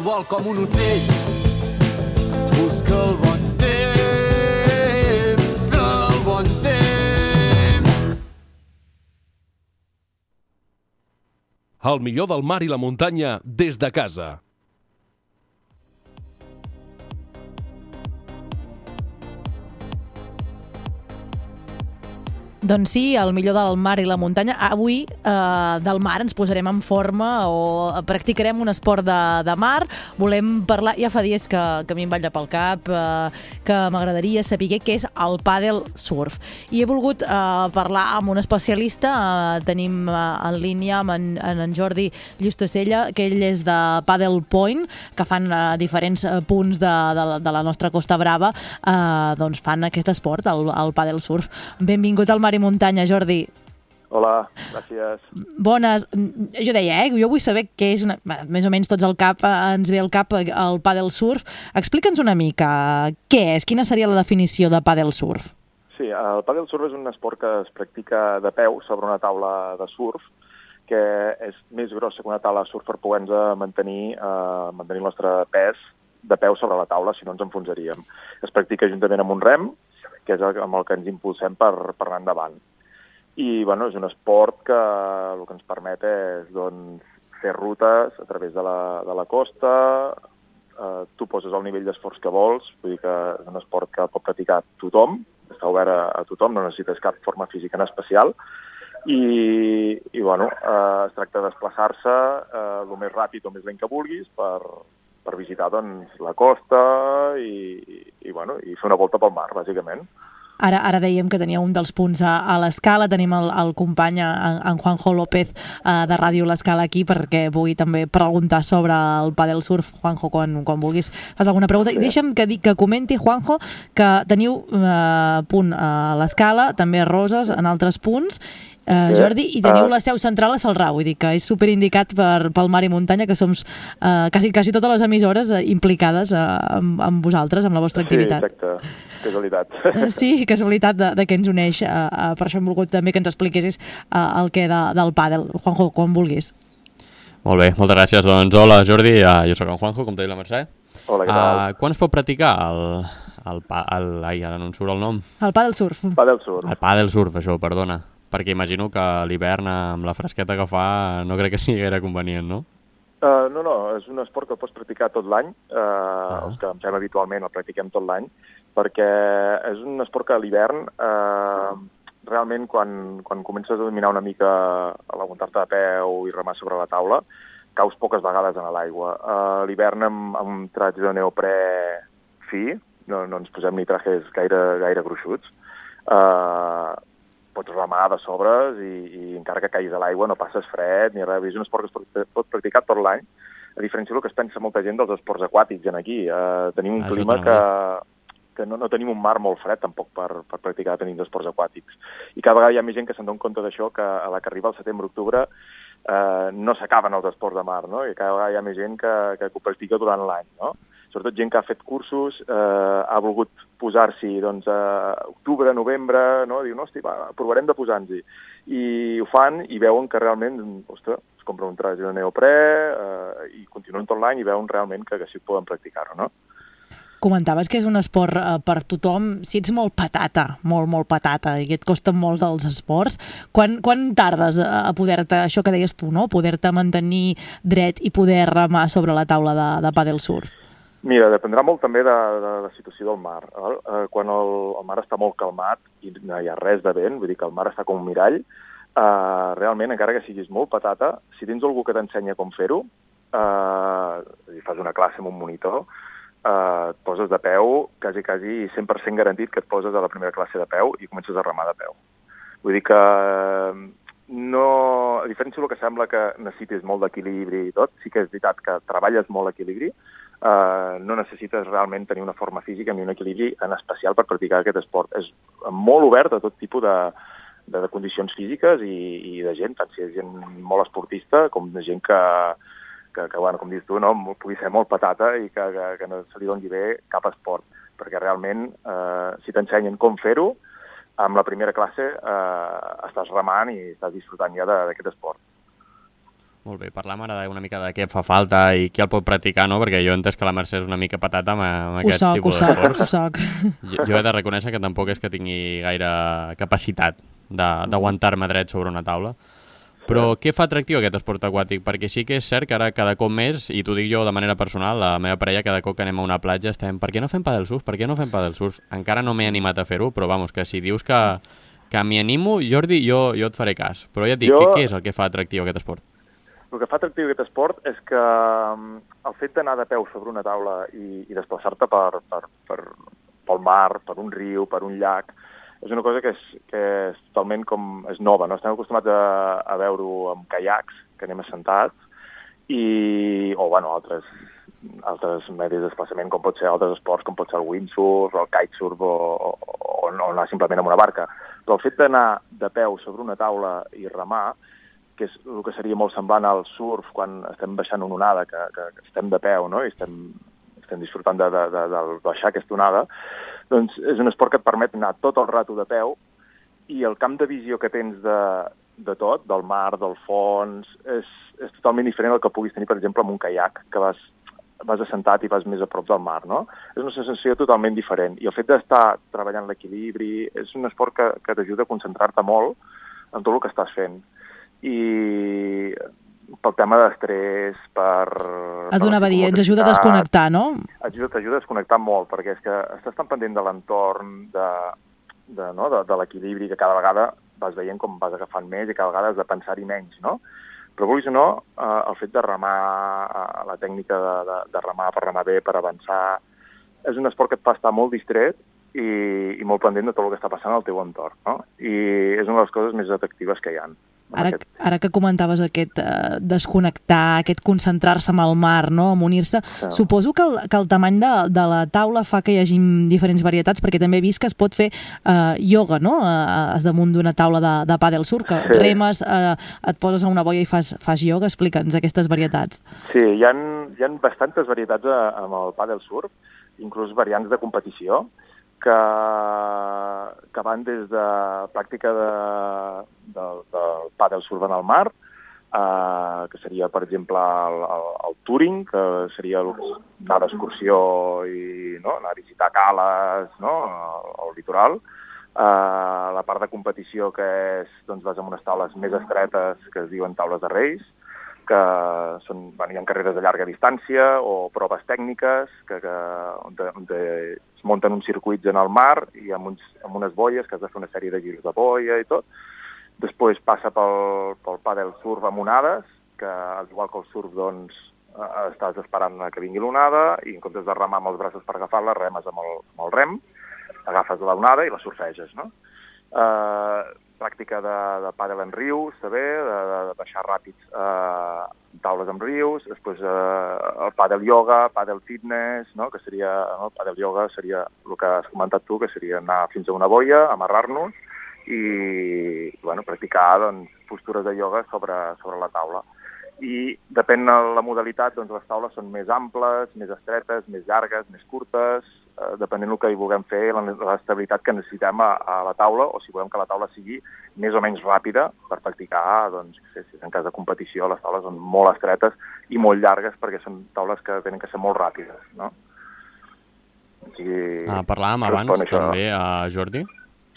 El vol com un ocell. Busca el bon temps, el bon temps. El millor del mar i la muntanya des de casa. Doncs sí, el millor del mar i la muntanya. Avui eh, del mar ens posarem en forma o practicarem un esport de, de mar. Volem parlar, ja fa dies que, que a mi em balla pel cap, eh, que m'agradaria saber què és el paddle surf. I he volgut eh, parlar amb un especialista. Eh, tenim eh, en línia amb en, en, en Jordi Llistosella, que ell és de Paddle Point, que fan eh, diferents eh, punts de, de, de la nostra Costa Brava, eh, doncs fan aquest esport, el, el paddle surf. Benvingut al Mar i Muntanya, Jordi. Hola, gràcies. Bones. Jo deia, eh, jo vull saber què és una... Bé, més o menys tots al cap, eh, ens ve al cap el paddle surf. Explica'ns una mica què és, quina seria la definició de paddle surf? Sí, el paddle surf és un esport que es practica de peu sobre una taula de surf que és més grossa que una taula de surf per poder-nos mantenir, eh, mantenir el nostre pes de peu sobre la taula, si no ens enfonsaríem. Es practica juntament amb un rem, que és amb el que ens impulsem per, per anar endavant. I bueno, és un esport que el que ens permet és doncs, fer rutes a través de la, de la costa, eh, tu poses el nivell d'esforç que vols, vull dir que és un esport que pot practicar tothom, està obert a, a tothom, no necessites cap forma física en especial, i, i bueno, eh, es tracta de desplaçar-se eh, el més ràpid o més lent que vulguis per, per visitar doncs, la costa i, i, bueno, i fer una volta pel mar, bàsicament. Ara, ara dèiem que tenia un dels punts a, a l'escala, tenim el, el company, en, en Juanjo López, eh, de Ràdio L'Escala aquí, perquè vull també preguntar sobre el padel surf, Juanjo, quan, quan vulguis fas alguna pregunta. Sí. Deixa'm que, que comenti, Juanjo, que teniu eh, punt a l'escala, també a Roses, en altres punts, Uh, Jordi, i teniu uh, la seu central a Salrà, vull dir que és superindicat per, pel mar i muntanya, que som uh, quasi, quasi totes les emissores uh, implicades uh, amb, amb vosaltres, amb la vostra activitat. Sí, exacte. Casualitat. Uh, sí, casualitat de, de què ens uneix. Uh, uh, per això hem volgut també que ens expliquessis uh, el que de, del pàdel. Juanjo, quan vulguis. Molt bé, moltes gràcies. Doncs hola, Jordi, uh, jo sóc en Juanjo, com t'ha dit la Mercè. Hola, què tal? Uh, quan es pot practicar el, el, el, ai, ara no em surt el nom. El pàdel surf. Pàdel surf. El pàdel surf, això, perdona perquè imagino que l'hivern amb la fresqueta que fa no crec que sigui gaire convenient, no? Uh, no, no, és un esport que pots practicar tot l'any, uh, uh -huh. els que em fem habitualment el practiquem tot l'any, perquè és un esport que a l'hivern uh, realment quan, quan comences a dominar una mica a l'aguantar-te de peu i remar sobre la taula, caus poques vegades en l'aigua. Uh, l'hivern amb, amb trats de neoprè fi, no, no ens posem ni trajes gaire, gaire gruixuts, uh, pots remar de sobres i, i encara que caiguis a l'aigua no passes fred ni res. És un esport que es pot, practicar tot l'any, a diferència del que es pensa molta gent dels esports aquàtics en aquí. Uh, tenim un ah, clima que, que no, no tenim un mar molt fred tampoc per, per practicar tenim esports aquàtics. I cada vegada hi ha més gent que se'n dona compte d'això, que a la que arriba el setembre-octubre eh, no s'acaben els esports de mar, no? I cada vegada hi ha més gent que, que ho practica durant l'any, no? Sobretot gent que ha fet cursos, eh, ha volgut posar-s'hi doncs, a octubre, novembre, no? diu, no, hosti, va, provarem de posar-nos-hi. I ho fan i veuen que realment, ostres, es compren un traje de neoprè eh, i continuen tot l'any i veuen realment que, que sí poden practicar-ho, no? Comentaves que és un esport eh, per tothom. Si ets molt patata, molt, molt patata, i que et costen molt dels esports, quan, quan tardes a poder-te, això que deies tu, no? poder-te mantenir dret i poder remar sobre la taula de, de padel surf? Mira, dependrà molt també de, de la situació del mar. Eh, quan el, el mar està molt calmat i no hi ha res de vent, vull dir que el mar està com un mirall, eh, realment, encara que siguis molt patata, si tens algú que t'ensenya com fer-ho, eh, fas una classe amb un monitor, eh, et poses de peu, quasi, quasi 100% garantit que et poses a la primera classe de peu i comences a remar de peu. Vull dir que no, a diferència del que sembla que necessites molt d'equilibri i tot, sí que és veritat que treballes molt equilibri, eh, no necessites realment tenir una forma física ni un equilibri en especial per practicar aquest esport. És molt obert a tot tipus de, de, de condicions físiques i, i de gent, tant si és gent molt esportista com de gent que, que, que bueno, com dius tu, no, pugui ser molt patata i que, que, que no se li doni bé cap esport, perquè realment eh, si t'ensenyen com fer-ho, amb la primera classe eh, estàs remant i estàs disfrutant ja d'aquest esport. Molt bé, parlam ara una mica de què fa falta i qui el pot practicar, no? Perquè jo he entès que la Mercè és una mica patata amb, amb aquest soc, tipus soc, d'esports. ho soc. Jo, jo he de reconèixer que tampoc és que tingui gaire capacitat de- d'aguantar-me dret sobre una taula. Però què fa atractiu aquest esport aquàtic? Perquè sí que és cert que ara cada cop més, i t'ho dic jo de manera personal, la meva parella cada cop que anem a una platja estem per què no fem padel surf? Per què no fem padel surf? Encara no m'he animat a fer-ho, però vamos, que si dius que, que m'hi animo, Jordi, jo, jo et faré cas. Però ja et dic, Jo- què, què és el que fa atractiu aquest esport? El que fa atractiu aquest esport és que mm, el fet d'anar de peu sobre una taula i, i desplaçar-te per, per, per, pel mar, per un riu, per un llac, és una cosa que és, que és totalment com... és nova, no? Estem acostumats a, a veure-ho amb caiacs, que anem assentats, i, o, bueno, altres, altres medis de desplaçament, com pot ser altres esports, com pot ser el windsurf, el kitesurf, o, o, o, o anar simplement amb una barca. Però el fet d'anar de peu sobre una taula i remar, que és el que seria molt semblant al surf quan estem baixant una onada, que, que, que estem de peu no? i estem, estem disfrutant de, de, de, de baixar aquesta onada, doncs és un esport que et permet anar tot el rato de peu i el camp de visió que tens de, de tot, del mar, del fons, és, és totalment diferent al que puguis tenir, per exemple, amb un caiac, que vas, vas assentat i vas més a prop del mar, no? És una sensació totalment diferent. I el fet d'estar treballant l'equilibri és un esport que, que t'ajuda a concentrar-te molt en tot el que estàs fent. I pel tema d'estrès, per... Et per donava a dir, ens ajuda a desconnectar, no? ajuda, t'ajuda a desconnectar molt, perquè és que estàs tan pendent de l'entorn, de, de, no? de, de l'equilibri, que cada vegada vas veient com vas agafant més i cada vegada has de pensar-hi menys, no? Però vulguis o no, eh, el fet de remar, eh, la tècnica de, de, de remar per remar bé, per avançar, és un esport que et fa estar molt distret i, i molt pendent de tot el que està passant al teu entorn, no? I és una de les coses més atractives que hi ha. Ara, ara que comentaves aquest eh, desconnectar, aquest concentrar-se amb el mar, no? amb unir-se, suposo que el, que el tamany de, de la taula fa que hi hagi diferents varietats, perquè també he vist que es pot fer eh, ioga, no?, eh, damunt d'una taula de, de pàdel surf, que Sí. remes, eh, et poses a una boia i fas, fas ioga, explica'ns aquestes varietats. Sí, hi ha, hi ha bastantes varietats a, amb el pàdel surf, inclús variants de competició, que, que van des de pràctica de, de, del pàdel surf en el mar, eh, que seria, per exemple, el, el, el touring, que seria anar d'excursió i no? anar a visitar cales no? al, al litoral, eh, la part de competició que és, doncs, vas amb unes taules més estretes que es diuen taules de reis, que són, bueno, hi ha carreres de llarga distància o proves tècniques que, que, on, de, on de, es munten uns circuits en el mar i amb, uns, amb unes boies que has de fer una sèrie de girs de boia i tot. Després passa pel, pel pàdel surf amb onades, que al igual que el surf, doncs, eh, estàs esperant que vingui l'onada i en comptes de remar amb els braços per agafar-la, remes amb el, amb el rem, agafes l'onada i la surfeges, no? Eh, pràctica de, de pàdel en rius, també, de, de, baixar ràpids eh, taules amb rius, després eh, el pàdel yoga, pàdel fitness, no? que seria, no? el pàdel yoga seria el que has comentat tu, que seria anar fins a una boia, amarrar-nos i bueno, practicar doncs, postures de ioga sobre, sobre la taula. I depèn de la modalitat, doncs les taules són més amples, més estretes, més llargues, més curtes, depenent del que hi vulguem fer, la- l'estabilitat que necessitem a, a la taula, o si volem que la taula sigui més o menys ràpida per practicar, doncs, sé, si és en cas de competició, les taules són molt estretes i molt llargues perquè són taules que tenen que ser molt ràpides, no? Sigui, Ah, parlàvem abans això. també a Jordi.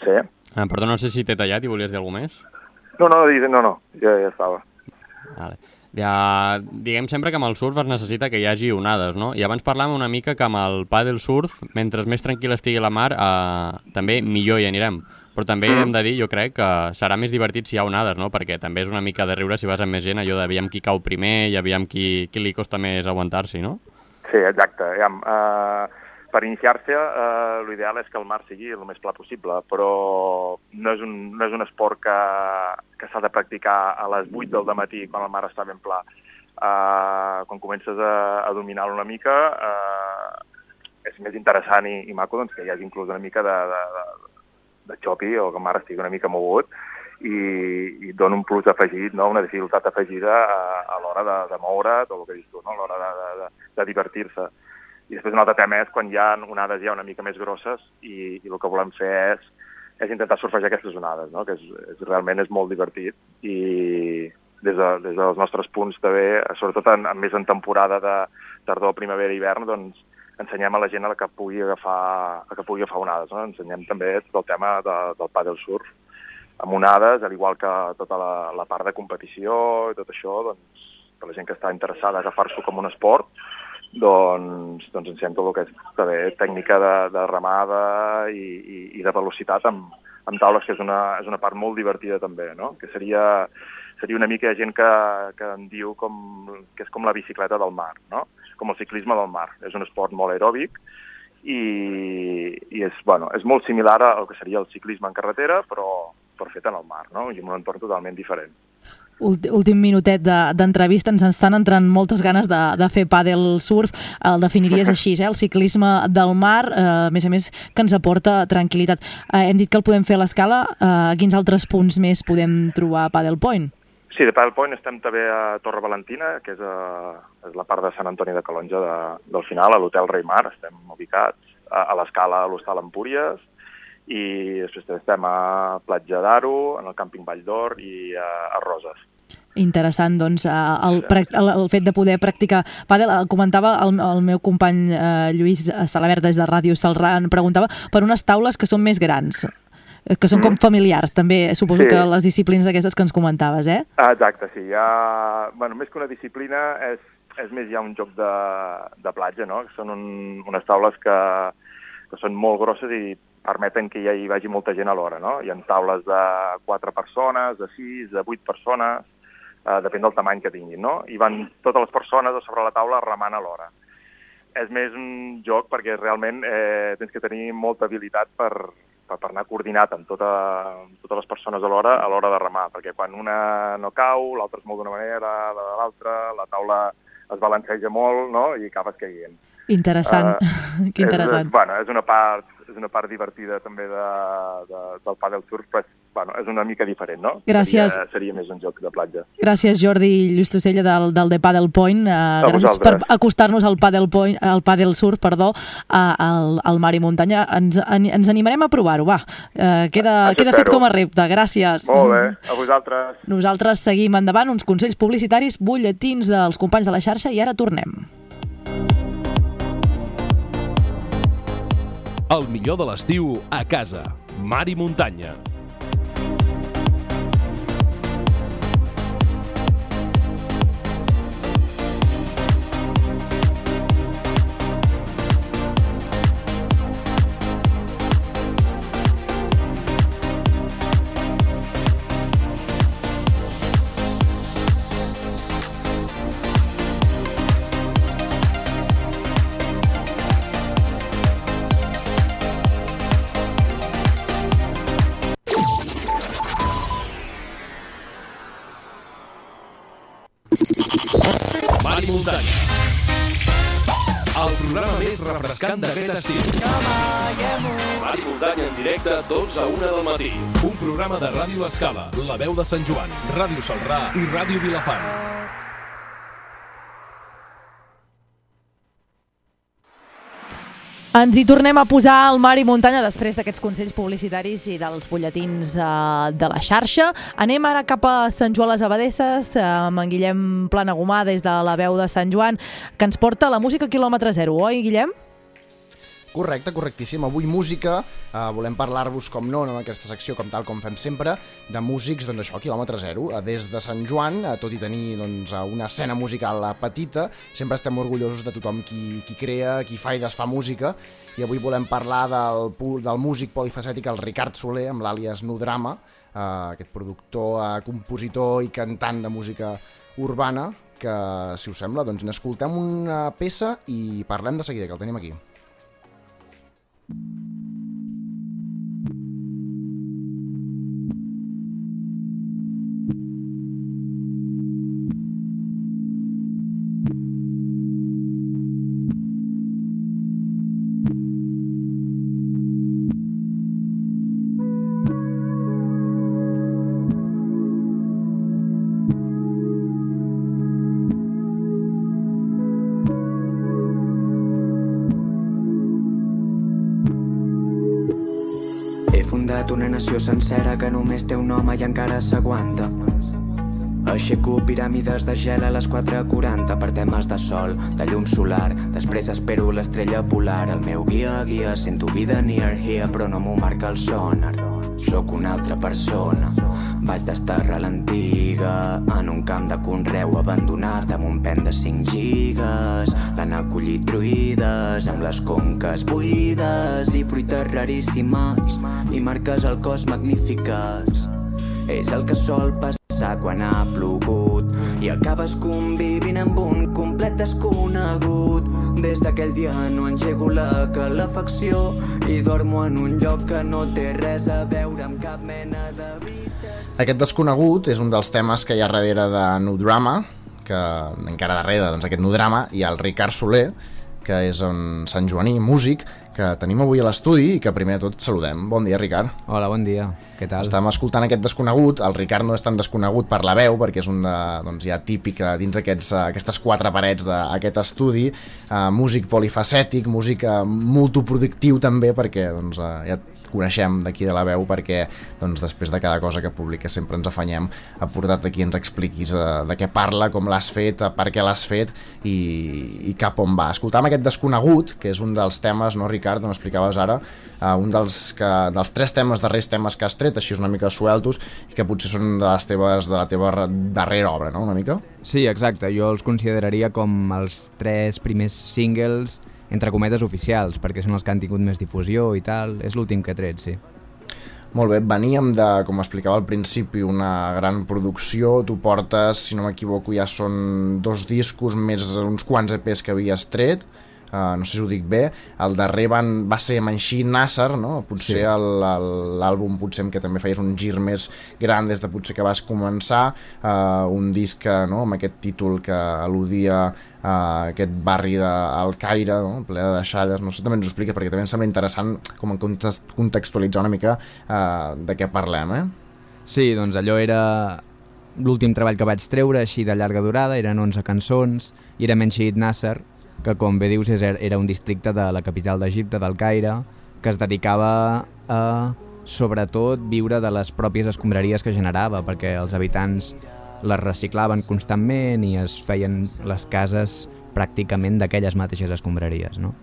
Sí. Ah, perdó, no sé si t'he tallat i volies dir alguna més. No, no, no, no, no ja, ja estava. Vale. Ja, diguem sempre que amb el surf es necessita que hi hagi onades, no? I abans parlàvem una mica que amb el paddle surf, mentre més tranquil estigui la mar, eh, també millor hi anirem. Però també Mm. hem de dir, jo crec, que serà més divertit si hi ha onades, no? Perquè també és una mica de riure si vas amb més gent, allò d'aviam qui cau primer i aviam qui, qui li costa més aguantar-s'hi, no? Sí, exacte. Aviam, uh, per iniciar-se, uh, l'ideal és que el mar sigui el més pla possible, però no és un, no és un esport que, que s'ha de practicar a les 8 del matí quan el mar està ben pla. Uh, quan comences a, a dominar-lo una mica, uh, és més interessant i, i maco doncs, que hi hagi inclús una mica de, de, de, de xopi o que el mar estigui una mica mogut i, i dona un plus afegit, no? una dificultat afegida a, a l'hora de, de moure, tot el que dius tu, no? a l'hora de, de, de divertir-se. I després un altre tema és quan hi ha onades ja una mica més grosses i, i el que volem fer és, és intentar surfejar aquestes onades, no? que és, és, realment és molt divertit i, des, de, des dels nostres punts també, sobretot en, en més en temporada de tardor, primavera i hivern, doncs ensenyem a la gent a la que pugui agafar, a que pugui agafar onades. No? Ensenyem també tot el tema de, del paddle surf amb onades, al igual que tota la, la part de competició i tot això, doncs, per la gent que està interessada a agafar-s'ho com un esport, doncs, doncs ensenyem tot el que és també tècnica de, de remada i, i, i de velocitat amb, amb taules, que és una, és una part molt divertida també, no? que seria, seria una mica gent que, que en diu com, que és com la bicicleta del mar, no? com el ciclisme del mar. És un esport molt aeròbic i, i és, bueno, és molt similar al que seria el ciclisme en carretera, però, però fet en el mar, no? i en un entorn totalment diferent. Últim minutet de- d'entrevista, ens estan entrant moltes ganes de, de fer pàdel surf, el definiries així, eh? el ciclisme del mar, eh, a més a més que ens aporta tranquil·litat. Eh, hem dit que el podem fer a l'escala, eh, quins altres punts més podem trobar a Paddle Point? Sí, de Paddle Point estem també a Torre Valentina, que és, a, és la part de Sant Antoni de Calonja de, del final, a l'Hotel Rei Mar, estem ubicats, a, a l'escala a l'Hostal Empúries, i després també estem a Platja d'Aro, en el càmping Vall d'Or i a, a Roses. Interessant, doncs, el, el, el fet de poder practicar pàdel. Eh, Comentava el, el meu company eh, Lluís Salabert des de Ràdio Salrà, em preguntava per unes taules que són més grans, eh, que són com familiars, també. Suposo Sí. que les disciplines aquestes que ens comentaves, eh? Ah, exacte, sí. Ja, bueno, més que una disciplina, és, és més ja un joc de, de platja, no? Són un, unes taules que, que són molt grosses i permeten que ja hi vagi molta gent alhora, no? Hi ha taules de 4 persones, de 6, de 8 persones, eh, depèn del tamany que tinguin, no? I van totes les persones a sobre la taula remant alhora. És més un joc perquè realment eh, tens que tenir molta habilitat per, per, per anar coordinat amb, tota, amb totes les persones alhora a l'hora de remar, perquè quan una no cau, l'altra es mou d'una manera, la de l'altra, la taula es balanceja molt, no?, i acabes caient. Interessant, Eh, que interessant. És, bueno, és una part, és una part divertida també de, de, del paddle surf, però és, bueno, és una mica diferent, no? Gràcies. Seria, seria més un joc de platja. Gràcies, Jordi Lluís Tossella, del, del The Paddle Point. Uh, gràcies per acostar-nos al Paddle, Point, al paddle Surf perdó, a, al, al mar i muntanya. Ens, en, ens animarem a provar-ho, va. Uh, queda, Això queda fet com a repte. Gràcies. Molt bé, a vosaltres. Nosaltres seguim endavant, uns consells publicitaris, butlletins dels companys de la xarxa i ara tornem. El millor de l'estiu a casa. Mar i muntanya. Mar i muntanya. El programa més refrescant d'aquest estiu. Mar i muntanya en directe, 12 a 1 del matí. Un programa de Ràdio Escala, La Veu de Sant Joan, Ràdio Salrà i Ràdio Vilafant. Ens hi tornem a posar al mar i muntanya després d'aquests consells publicitaris i dels butlletins eh, de la xarxa. Anem ara cap a Sant Joan les Abadesses, eh, amb en Guillem Planagumà des de la veu de Sant Joan, que ens porta la música quilòmetre zero, oi, Guillem? Correcte, correctíssim. Avui música, eh, volem parlar-vos, com no, en aquesta secció, com tal com fem sempre, de músics, doncs això, quilòmetre zero. Eh, Des de Sant Joan, eh, tot i tenir doncs, eh, una escena musical petita, sempre estem orgullosos de tothom qui, qui crea, qui fa i desfa música, i avui volem parlar del, del músic polifacètic, el Ricard Soler, amb l'àlies Nudrama, eh, aquest productor, eh, compositor i cantant de música urbana, que, si us sembla, doncs n'escoltem una peça i parlem de seguida, que el tenim aquí. He fundat una nació sencera que només té un home i encara s'aguanta. Aixeco piràmides de gel a les 4.40 per temes de sol, de llum solar. Després espero l'estrella polar. El meu guia, guia, sento vida near here, però no m'ho marca el sonar. Sóc una altra persona. Vaig desterrar l'antiga en un camp de conreu abandonat amb un pen de 5 gigas. L'han acollit druides amb les conques buides i fruites raríssimes i marques al cos magnífiques. És el que sol passar quan ha plogut i acabes convivint amb un complet desconegut. Des d'aquell dia no engego la calefacció i dormo en un lloc que no té res a veure amb cap mena de. Aquest desconegut és un dels temes que hi ha darrere de No Drama, que encara darrere doncs, aquest No Drama hi ha el Ricard Soler, que és un Sant Joaní, músic, que tenim avui a l'estudi i que primer de tot saludem. Bon dia, Ricard. Hola, bon dia. Què tal? Estàvem escoltant aquest desconegut. El Ricard no és tan desconegut per la veu, perquè és un de, doncs, ja típic eh, dins aquests, eh, aquestes quatre parets d'aquest estudi. Uh, músic polifacètic, músic uh, multiproductiu també, perquè doncs, uh, ja coneixem d'aquí de la veu perquè doncs, després de cada cosa que publica sempre ens afanyem a portar-te aquí ens expliquis de, de què parla, com l'has fet, per què l'has fet i, i cap on va. Escoltàvem aquest desconegut, que és un dels temes, no Ricard, on explicaves ara, uh, un dels, que, dels tres temes, darrers temes que has tret, així una mica sueltos, i que potser són de les teves de la teva darrera obra, no?, una mica? Sí, exacte. Jo els consideraria com els tres primers singles entre cometes oficials, perquè són els que han tingut més difusió i tal. És l'últim que he tret, sí. Molt bé, veníem de, com explicava al principi, una gran producció. Tu portes, si no m'equivoco, ja són dos discos més uns quants EPs que havies tret. Uh, no sé si ho dic bé, el darrer van, va ser Manxí Nasser, no? potser Sí. l'àlbum potser en què també feies un gir més gran des de potser que vas començar, uh, un disc que, no? amb aquest títol que al·ludia a aquest barri del Caire, no? ple de deixalles, no sé, també ens ho expliques perquè també em sembla interessant com en context- contextualitzar una mica uh, de què parlem, eh? Sí, doncs allò era l'últim treball que vaig treure, així de llarga durada, eren 11 cançons, i era Menshid Nasser, que com bé dius és, era un districte de la capital d'Egipte, del Caire, que es dedicava a, sobretot, viure de les pròpies escombraries que generava, perquè els habitants les reciclaven constantment i es feien les cases pràcticament d'aquelles mateixes escombraries, no?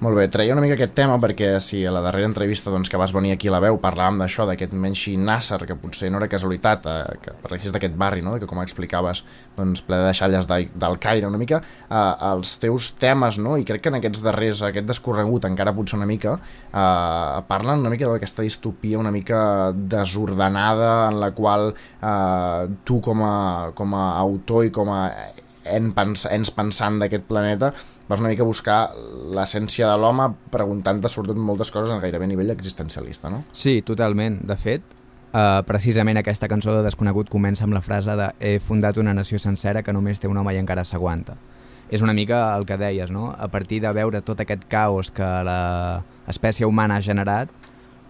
Molt bé, treia una mica aquest tema perquè si a la darrera entrevista doncs, que vas venir aquí a la veu parlàvem d'això, d'aquest Menshi Nasser, que potser no era casualitat eh, que parlessis d'aquest barri, no? que com explicaves, doncs, ple de deixalles de, del Caire una mica, eh, els teus temes, no? i crec que en aquests darrers, aquest descorregut encara potser una mica, eh, parlen una mica d'aquesta distopia una mica desordenada en la qual eh, tu com a, com a autor i com a en ens pensant d'aquest planeta vas una mica a buscar l'essència de l'home preguntant-te sobretot moltes coses en gairebé nivell existencialista, no? Sí, totalment. De fet, uh, precisament aquesta cançó de Desconegut comença amb la frase de he fundat una nació sencera que només té un home i encara s'aguanta. És una mica el que deies, no? A partir de veure tot aquest caos que l'espècie humana ha generat,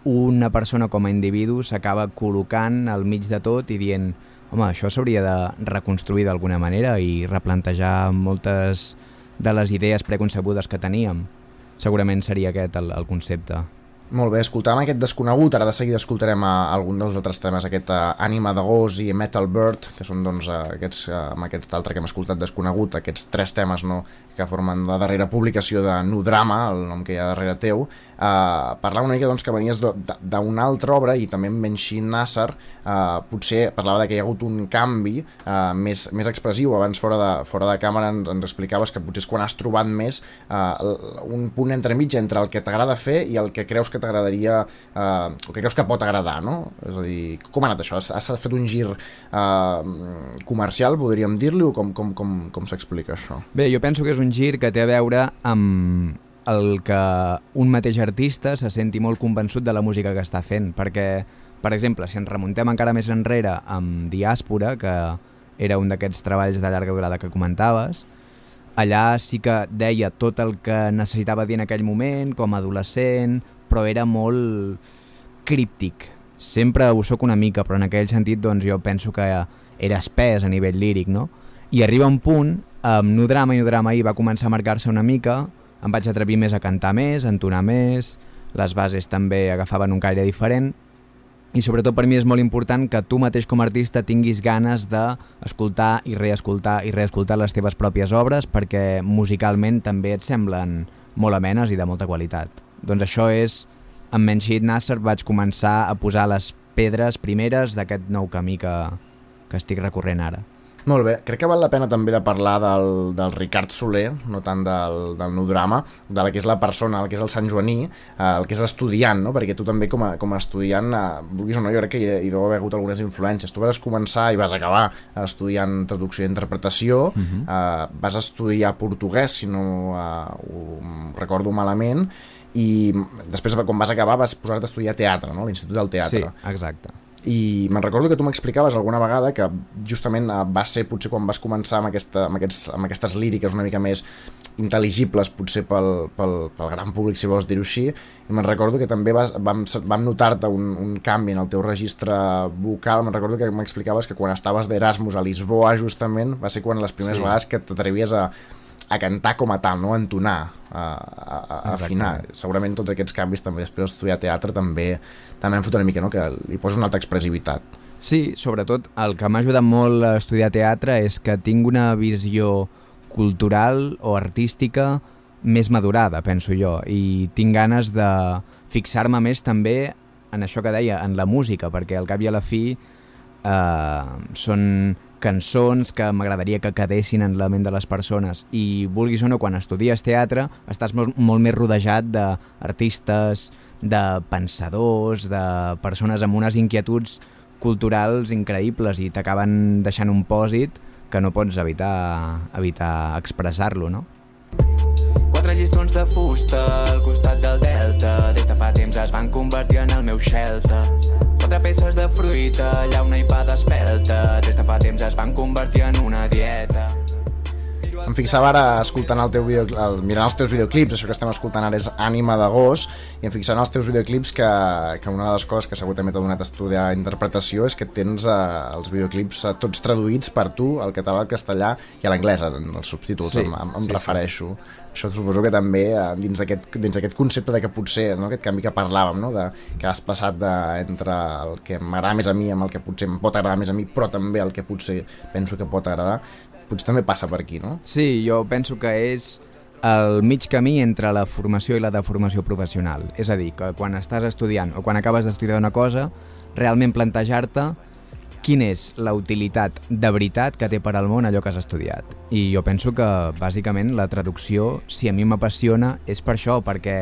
una persona com a individu s'acaba col·locant al mig de tot i dient home, això s'hauria de reconstruir d'alguna manera i replantejar moltes de les idees preconcebudes que teníem. Segurament seria aquest el, el concepte. Molt bé, escoltàvem aquest desconegut, ara de seguida escoltarem a, algun dels altres temes, aquest uh, Ànima de Gos i Metal Bird, que són doncs, uh, aquests, uh, amb aquest altre que hem escoltat desconegut, aquests tres temes no, que formen la darrera publicació de Nu Drama, el nom que hi ha darrere teu, uh, parlava una mica doncs, que venies d'una altra obra i també amb Menshi Nasser uh, potser parlava de que hi ha hagut un canvi uh, més, més expressiu, abans fora de, fora de càmera ens, ens explicaves que potser és quan has trobat més uh, un punt entremig entre el que t'agrada fer i el que creus que t'agradaria uh, o que creus que pot agradar, no? És a dir, com ha anat això? Has, has fet un gir uh, comercial, podríem dir-li, o com, com, com, com s'explica això? Bé, jo penso que és un gir que té a veure amb el que un mateix artista se senti molt convençut de la música que està fent, perquè, per exemple, si ens remuntem encara més enrere amb Diàspora, que era un d'aquests treballs de llarga durada que comentaves, allà sí que deia tot el que necessitava dir en aquell moment, com a adolescent, però era molt críptic. Sempre ho sóc una mica, però en aquell sentit doncs, jo penso que era espès a nivell líric, no? I arriba un punt, amb Nu Drama i Nu Drama ahir va començar a marcar-se una mica, em vaig atrevir més a cantar més, a entonar més, les bases també agafaven un caire diferent, i sobretot per mi és molt important que tu mateix com a artista tinguis ganes d'escoltar i reescoltar i reescoltar les teves pròpies obres perquè musicalment també et semblen molt amenes i de molta qualitat. Doncs això és, amb Menshid Nasser vaig començar a posar les pedres primeres d'aquest nou camí que, que estic recorrent ara. Molt bé, crec que val la pena també de parlar del, del Ricard Soler, no tant del, del nou drama, de la que és la persona, el que és el Sant Joaní, eh, el que és estudiant, no? perquè tu també com a, com a estudiant, eh, vulguis o no, jo crec que hi, hi deu haver hagut algunes influències. Tu vas començar i vas acabar estudiant traducció i interpretació, uh -huh. eh, vas estudiar portuguès, si no eh, ho recordo malament, i després quan vas acabar vas posar-te a estudiar teatre, no? l'Institut del Teatre. Sí, exacte i me'n recordo que tu m'explicaves alguna vegada que justament eh, va ser potser quan vas començar amb, aquesta, amb, aquests, amb aquestes líriques una mica més intel·ligibles potser pel, pel, pel gran públic si vols dir-ho així i me'n recordo que també vas, vam, vam notar-te un, un canvi en el teu registre vocal me'n recordo que m'explicaves que quan estaves d'Erasmus a Lisboa justament va ser quan les primeres sí. vegades que t'atrevies a, a cantar com a tal, no? a entonar, a, a, a afinar. Segurament tots aquests canvis també després d'estudiar teatre també també em fot una mica, no? que li posa una altra expressivitat. Sí, sobretot el que m'ha ajudat molt a estudiar teatre és que tinc una visió cultural o artística més madurada, penso jo, i tinc ganes de fixar-me més també en això que deia, en la música, perquè al cap i a la fi eh, són cançons que m'agradaria que quedessin en la ment de les persones. I vulguis o no, quan estudies teatre estàs molt, molt més rodejat d'artistes, de pensadors, de persones amb unes inquietuds culturals increïbles i t'acaben deixant un pòsit que no pots evitar, evitar expressar-lo, no? Quatre llistons de fusta al costat del delta. Des de fa temps es van convertir en el meu shelter Quatre peces de fruita, llauna i pa d'espelta Des de fa temps es van convertir en una dieta em fixava ara escoltant el teu video, el, mirant els teus videoclips, això que estem escoltant ara és Ànima de gos, i em fixava en els teus videoclips que, que una de les coses que segur també t'ha donat a estudiar interpretació és que tens eh, els videoclips eh, tots traduïts per tu, al català, al castellà i a l'anglès, en els subtítols, Sí, em, em, em sí, refereixo. Això suposo que també eh, dins aquest, dins aquest concepte de que potser, no, aquest canvi que parlàvem, no, de, que has passat de, entre el que m'agrada més a mi amb el que potser em pot agradar més a mi, però també el que potser penso que pot agradar, potser també passa per aquí, no? Sí, jo penso que és el mig camí entre la formació i la deformació professional. És a dir, que quan estàs estudiant o quan acabes d'estudiar una cosa, realment plantejar-te quina és la utilitat de veritat que té per al món allò que has estudiat. I jo penso que, bàsicament, la traducció, si a mi m'apassiona, és per això, perquè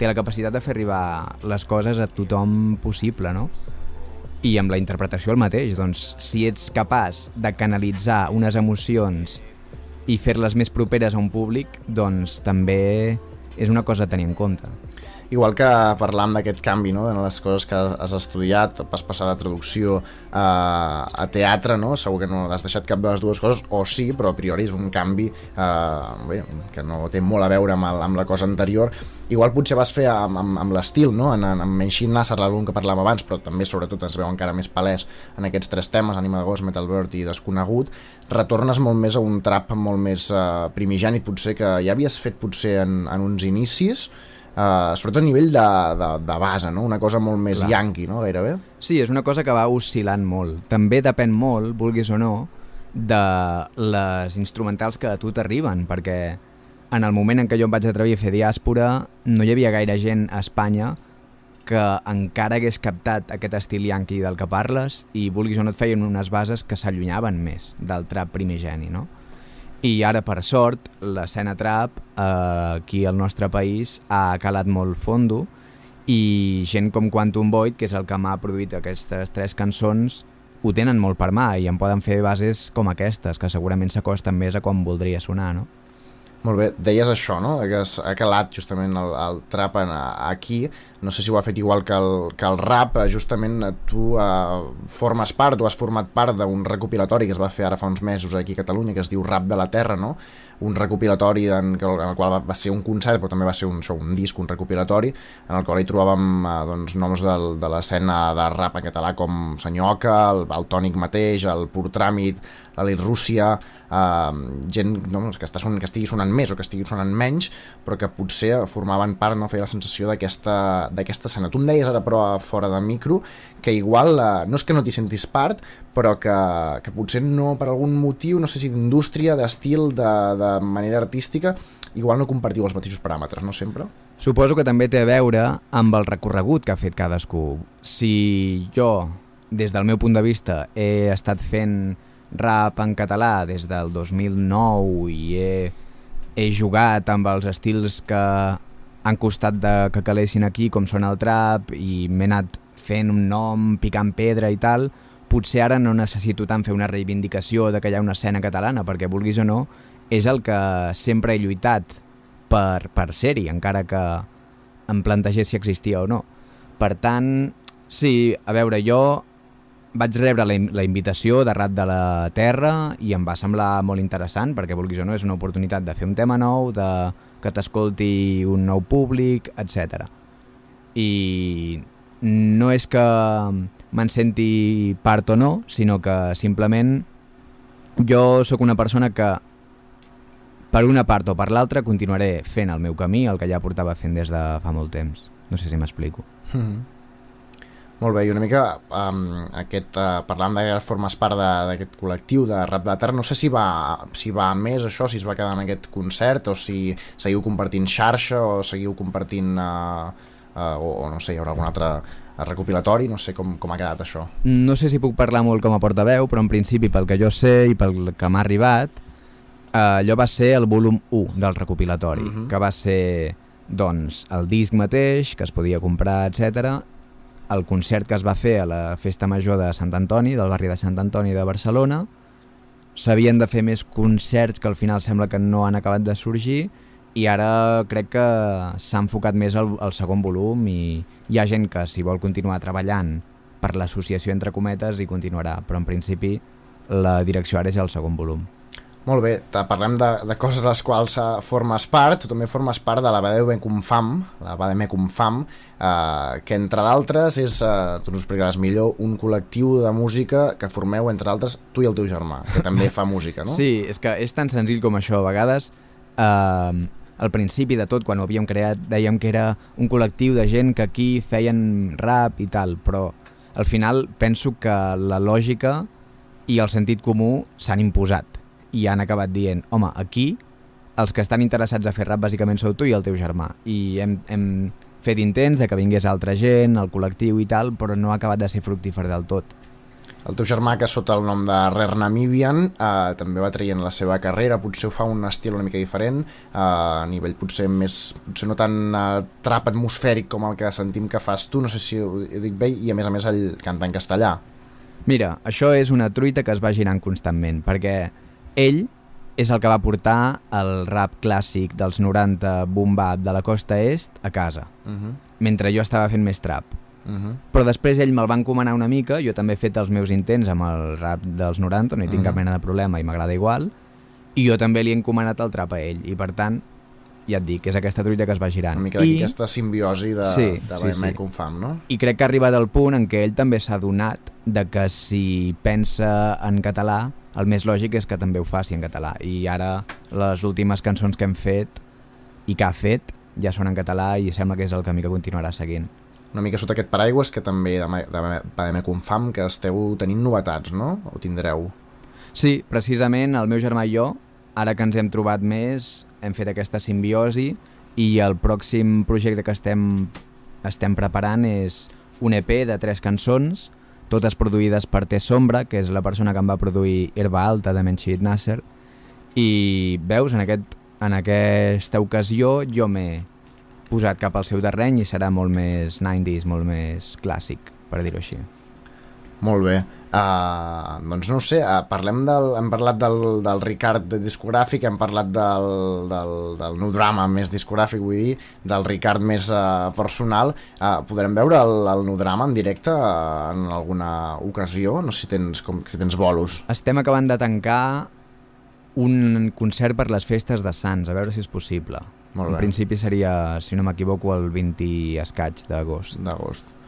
té la capacitat de fer arribar les coses a tothom possible, no? I amb la interpretació el mateix, doncs, si ets capaç de canalitzar unes emocions i fer-les més properes a un públic, doncs també és una cosa a tenir en compte. Igual que parlam d'aquest canvi, no? de les coses que has estudiat, vas passar de traducció a, a teatre, no? segur que no has deixat cap de les dues coses, o sí, però a priori és un canvi eh, bé, que no té molt a veure amb, amb la cosa anterior. Igual potser vas fer amb, amb, amb l'estil, no? en, en, amb Menchit Nasser, l'àlbum que parlàvem abans, però també sobretot es veu encara més palès en aquests tres temes, Anima de Gos, Metal Bird i Desconegut, retornes molt més a un trap molt més uh, primigeni, potser que ja havies fet potser en, en uns inicis, uh, sobretot a nivell de, de, de base, no? una cosa molt més Clar. yankee, no? gairebé. Sí, és una cosa que va oscil·lant molt. També depèn molt, vulguis o no, de les instrumentals que a tu t'arriben, perquè en el moment en què jo em vaig atrevir a fer diàspora no hi havia gaire gent a Espanya que encara hagués captat aquest estil yankee del que parles i vulguis o no et feien unes bases que s'allunyaven més del trap primigeni, no? I ara, per sort, l'escena trap eh, aquí al nostre país ha calat molt fondo i gent com Quantum Void, que és el que m'ha produït aquestes tres cançons, ho tenen molt per mà i en poden fer bases com aquestes, que segurament s'acosten més a com voldria sonar, no? Molt bé, deies això, no? Que ha calat justament el, el trap aquí, no sé si ho ha fet igual que el, que el rap, eh, justament eh, tu uh, formes part, tu has format part d'un recopilatori que es va fer ara fa uns mesos aquí a Catalunya, que es diu Rap de la Terra, no? Un recopilatori en, en el qual va, va ser un concert, però també va ser un, això, un disc, un recopilatori, en el qual hi trobàvem uh, doncs, noms del, de l'escena de rap en català com Senyoca, el, el Tònic mateix, el Pur Tràmit, l'Elit Rússia, uh, gent no, que, està son, que estigui sonant més o que estiguin sonant menys, però que potser formaven part, no feia la sensació d'aquesta d'aquesta escena. Tu em deies ara, però, fora de micro, que igual, eh, no és que no t'hi sentis part, però que, que potser no, per algun motiu, no sé si d'indústria, d'estil, de, de manera artística, igual no compartiu els mateixos paràmetres, no sempre? Suposo que també té a veure amb el recorregut que ha fet cadascú. Si jo, des del meu punt de vista, he estat fent rap en català des del 2009 i he, he jugat amb els estils que han costat de que calessin aquí, com són el trap, i m'he anat fent un nom, picant pedra i tal, potser ara no necessito tant fer una reivindicació de que hi ha una escena catalana, perquè vulguis o no, és el que sempre he lluitat per, per ser-hi, encara que em plantegés si existia o no. Per tant, sí, a veure, jo vaig rebre la, la invitació de Rap de la Terra i em va semblar molt interessant perquè vulguis o no és una oportunitat de fer un tema nou, de que t'escolti un nou públic, etc. I no és que me'n senti part o no, sinó que simplement jo sóc una persona que per una part o per l'altra continuaré fent el meu camí, el que ja portava fent des de fa molt temps. No sé si m'explico. Mm -hmm. Molt bé, i una mica um, aquest, uh, parlant de que formes part d'aquest col·lectiu de Rap de Terra, no sé si va, si va més això, si es va quedar en aquest concert o si seguiu compartint xarxa o seguiu compartint uh, uh, o, o no sé, hi haurà algun altre recopilatori, no sé com, com ha quedat això. No sé si puc parlar molt com a portaveu, però en principi, pel que jo sé i pel que m'ha arribat, eh, allò va ser el volum 1 del recopilatori, Mhm. que va ser doncs, el disc mateix, que es podia comprar, etc. el concert que es va fer a la Festa Major de Sant Antoni, del barri de Sant Antoni de Barcelona, s'havien de fer més concerts que al final sembla que no han acabat de sorgir i ara crec que s'ha enfocat més al, al segon volum i hi ha gent que si vol continuar treballant per l'associació entre cometes i continuarà, però en principi la direcció ara és el segon volum. Molt bé, parlem de, de coses a les quals uh, formes part, tu també formes part de la Badeu Confam, la Bademe Confam, uh, que entre d'altres és, uh, tu ens explicaràs millor, un col·lectiu de música que formeu entre d'altres tu i el teu germà, que també fa música, no? Sí, és que és tan senzill com això. A vegades, eh, al principi de tot, quan ho havíem creat, dèiem que era un col·lectiu de gent que aquí feien rap i tal, però al final penso que la lògica i el sentit comú s'han imposat i han acabat dient, home, aquí els que estan interessats a fer rap bàsicament sou tu i el teu germà. I hem, hem fet intents de que vingués altra gent, el col·lectiu i tal, però no ha acabat de ser fructífer del tot. El teu germà, que sota el nom de Rare Namibian, eh, també va traient la seva carrera, potser ho fa un estil una mica diferent, eh, a nivell potser més, potser no tan eh, trap atmosfèric com el que sentim que fas tu, no sé si ho, ho dic bé, i a més a més ell canta en castellà. Mira, això és una truita que es va girant constantment, perquè ell és el que va portar el rap clàssic dels 90 boom bap de la costa est a casa, Uh -huh. mentre jo estava fent més trap. Uh -huh. Però després ell me'l va encomanar una mica, jo també he fet els meus intents amb el rap dels 90, no hi tinc Mhm. cap mena de problema i m'agrada igual, i jo també li he encomanat el trap a ell, i per tant, ja et dic, és aquesta truita que es va girant. Una mica I... aquesta simbiosi de, Sí, de sí, sí. Confam, no? I crec que ha arribat al punt en què ell també s'ha donat de que si pensa en català, el més lògic és que també ho faci en català. I ara les últimes cançons que hem fet i que ha fet ja són en català i sembla que és el camí que continuarà seguint. Una mica sota aquest paraigües que també de, de Bademe Confam que esteu tenint novetats, no? O tindreu? Sí, precisament el meu germà i jo, ara que ens hem trobat més, hem fet aquesta simbiosi i el pròxim projecte que estem, estem preparant és un EP de tres cançons, totes produïdes per Té Sombra, que és la persona que em va produir Herba Alta de Menchit Nasser, i veus, en, aquest, en aquesta ocasió jo m'he posat cap al seu terreny i serà molt més 90s, molt més clàssic, per dir-ho així. Molt bé. Uh, doncs no sé, uh, parlem del, hem parlat del, del Ricard discogràfic, hem parlat del, del, del nou drama més discogràfic, vull dir, del Ricard més uh, personal. Uh, podrem veure el, el nou drama en directe uh, en alguna ocasió? No sé si tens, com, si tens bolos. Estem acabant de tancar un concert per les festes de Sants, a veure si és possible. Molt en bé. principi seria, si no m'equivoco, el 20 i escaig d'agost. D'agost.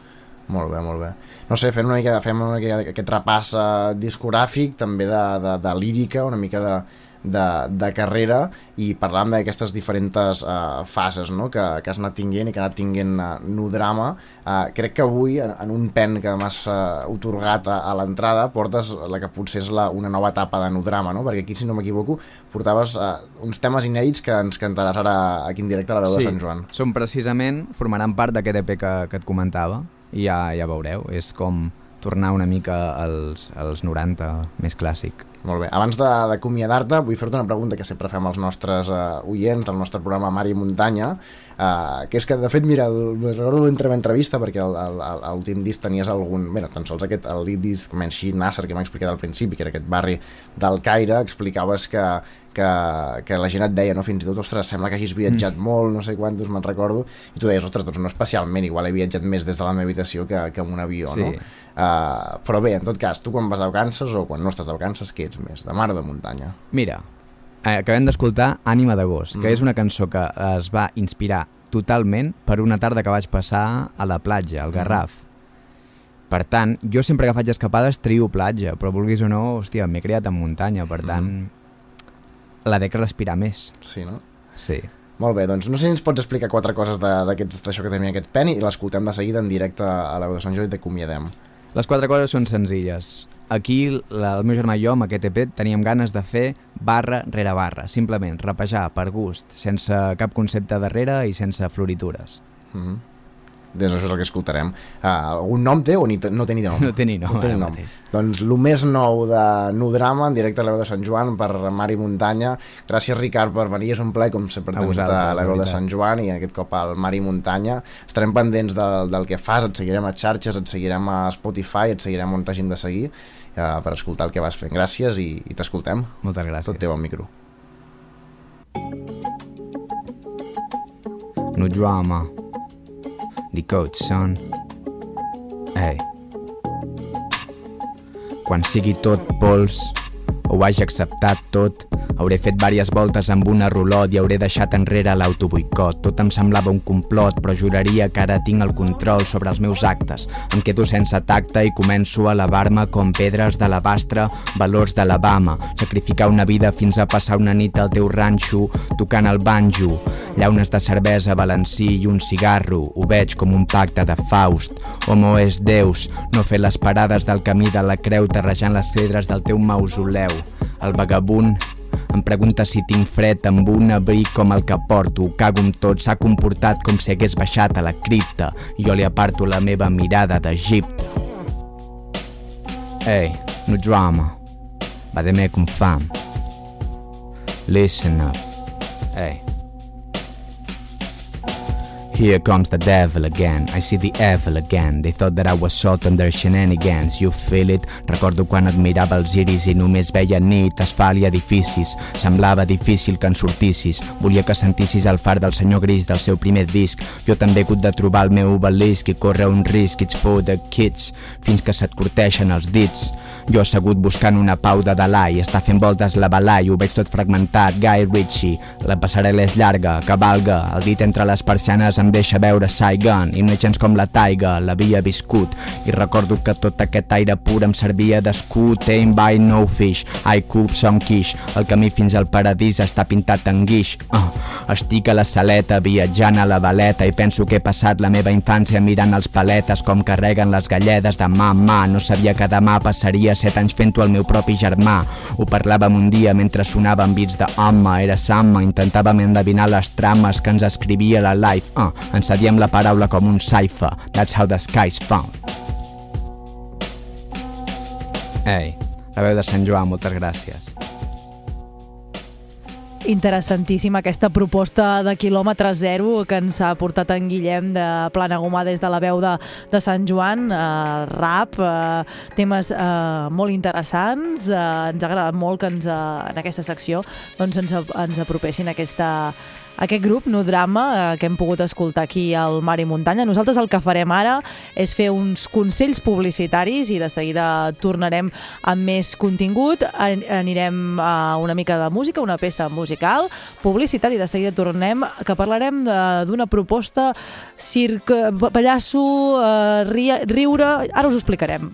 Molt bé, molt bé. No sé, fem una mica, fem una mica aquest repàs uh, discogràfic, també de, de, de lírica, una mica de, de, de carrera i parlàvem d'aquestes diferents uh, fases no? que, que has anat tinguent i que ha anat tinguent uh, Nudrama. Uh, crec que avui, en, en un pen que m'has uh, otorgat a, a l'entrada, portes la que potser és la, una nova etapa de Nudrama, no? perquè aquí, si no m'equivoco, portaves uh, uns temes inèdits que ens cantaràs ara aquí en directe a la veu de Sant Joan. són precisament, formaran part d'aquest EP que, que et comentava i ja, ja veureu, és com tornar una mica als, als 90 més clàssic. Molt bé. Abans d'acomiadar-te, vull fer-te una pregunta que sempre fem als nostres uh, oients del nostre programa Mar i Muntanya, uh, que és que, de fet, mira, el, recordo l'última entrevista, perquè a l'últim disc tenies algun... No, tan sols aquest, el disc Menshi Nasser, que m'ha explicat al principi, que era aquest barri del Caire, explicaves que, que, que la gent et deia, no, fins i tot, ostres, sembla que hagis viatjat mm. molt, no sé quantos, me'n recordo, i tu deies, ostres, doncs no especialment, igual he viatjat més des de la meva habitació que, que amb un avió, Sí. no? Uh, però bé, en tot cas, tu quan vas de vacances o quan no estàs de vacances, què ets més, de mar o de muntanya? Mira, eh, acabem d'escoltar Ànima d'agost, que Mm. és una cançó que es va inspirar totalment per una tarda que vaig passar a la platja, al Garraf. Per tant, jo sempre que faig escapades trio platja, però vulguis o no, hòstia, m'he criat en muntanya, per tant, la dec respirar més. Sí, no? Sí. Molt bé, doncs no sé si ens pots explicar quatre coses d'això que tenia aquest pen i l'escoltem de seguida en directe a la veu de Sant Joan i t'acomiadem. Les quatre coses són senzilles. Aquí, la, el meu germà i jo, amb aquest EP, teníem ganes de fer barra rere barra. Simplement, rapejar per gust, sense cap concepte darrere i sense floritures. Mm -hmm. Doncs això és el que escoltarem. Uh, algun nom té o ni no té ni nom? No té ni nom, No té ni nom. Doncs el més nou de Nudrama, en directe a la veu de Sant Joan, per Mar i Muntanya. Gràcies, Ricard, per venir. És un plaer, com sempre, A tenir-te a la veu de. Sant Joan i aquest cop al Mar i Muntanya. Estarem pendents del, del que fas, et seguirem a xarxes, et seguirem a Spotify, et seguirem on t'hàgim de seguir uh, per escoltar el que vas fent. Gràcies i, i t'escoltem. Moltes gràcies. Tot teu al micro. No drama. The coach, son. Ei. Quan sigui tot pols, ho hagi acceptat tot, hauré fet vàries voltes amb una rulot i hauré deixat enrere l'autoboicot. Tot em semblava un complot, però juraria que ara tinc el control sobre els meus actes. Em quedo sense tacte i començo a elevar-me com pedres de l'abastre, valors d'Alabama. Sacrificar una vida fins a passar una nit al teu ranxo, tocant el banjo. Llaunes de cervesa, balancí i un cigarro. Ho veig com un pacte de Faust. Homo és Deus, no fer les parades del camí de la creu terrejant les pedres del teu mausoleu. El vagabund em pregunta si tinc fred amb un abric com el que porto. Cago amb tot, s'ha comportat com si hagués baixat a la cripta. Jo li aparto la meva mirada d'Egipte. Ei, no drama. Bademe com fam. Listen up. Hey. Here comes the devil again, I see the evil again. They thought that I was salt on their shenanigans. You feel it? Recordo quan admirava els iris i només veia nit, asfalt i edificis Semblava difícil que en sortissis. Volia que sentissis el far del senyor gris del seu primer disc. Jo també he hagut de trobar el meu obelisc i córrer un risc. It's for the kids. Fins que se't corteixen els dits jo assegut buscant una pau de Dalai, està fent voltes la balai, ho veig tot fragmentat, Guy Ritchie. La passarel·la és llarga, cavalga, el dit entre les persianes em deixa veure Saigon, i no gens com la taiga, l'havia viscut. I recordo que tot aquest aire pur em servia d'escut, aim by no fish, I cook some quiche, el camí fins al paradís està pintat en guix. Uh, estic a la saleta, viatjant a la valeta, i penso que he passat la meva infància mirant els paletes com carreguen les galledes de mà en mà, no sabia que demà passaria set anys fent-ho al meu propi germà. Ho parlàvem un dia mentre sonaven beats de home, era Samma, intentàvem endevinar les trames que ens escrivia la life. Uh, ens sabíem la paraula com un cipher, that's how the sky's found. Ei, la veu de Sant Joan, moltes gràcies. Interessantíssima aquesta proposta de quilòmetre zero que ens ha portat en Guillem de Plana Gomà des de la veu de, de Sant Joan, eh, rap, eh, temes eh, molt interessants, eh, ens ha agradat molt que ens, eh, en aquesta secció doncs ens, ens apropessin aquesta, aquest grup, No Drama, eh, que hem pogut escoltar aquí al Mar i Muntanya. Nosaltres el que farem ara és fer uns consells publicitaris i de seguida tornarem amb més contingut. An anirem a una mica de música, una peça musical, publicitat i de seguida tornem que parlarem d'una proposta circ, pallasso, eh, ri riure... Ara us ho explicarem.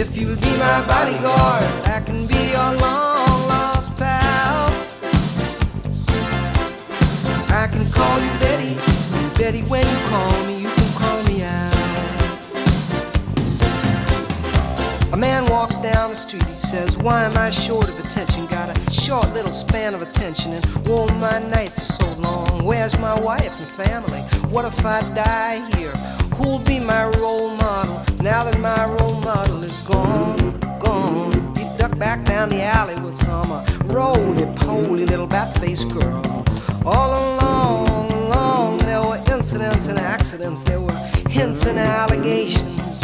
If you'll be my bodyguard, I can be your long lost pal. I can call you Betty, Betty, when you call me, you can call me out. A man walks down the street, he says, Why am I short of attention? Got a short little span of attention, and whoa, my nights are so long. Where's my wife and family? What if I die here? Who'll be my role model now that my role model is gone? Gone. He ducked back down the alley with some uh, roly poly little bat faced girl. All along, along, there were incidents and accidents, there were hints and allegations.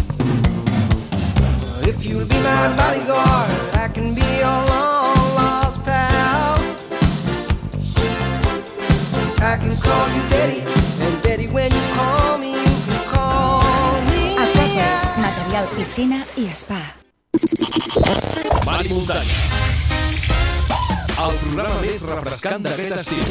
If you'll be my bodyguard, I can be your long lost pal. I can call you Betty, piscina i spa. Mar i muntanya. El programa més refrescant d'aquest estiu.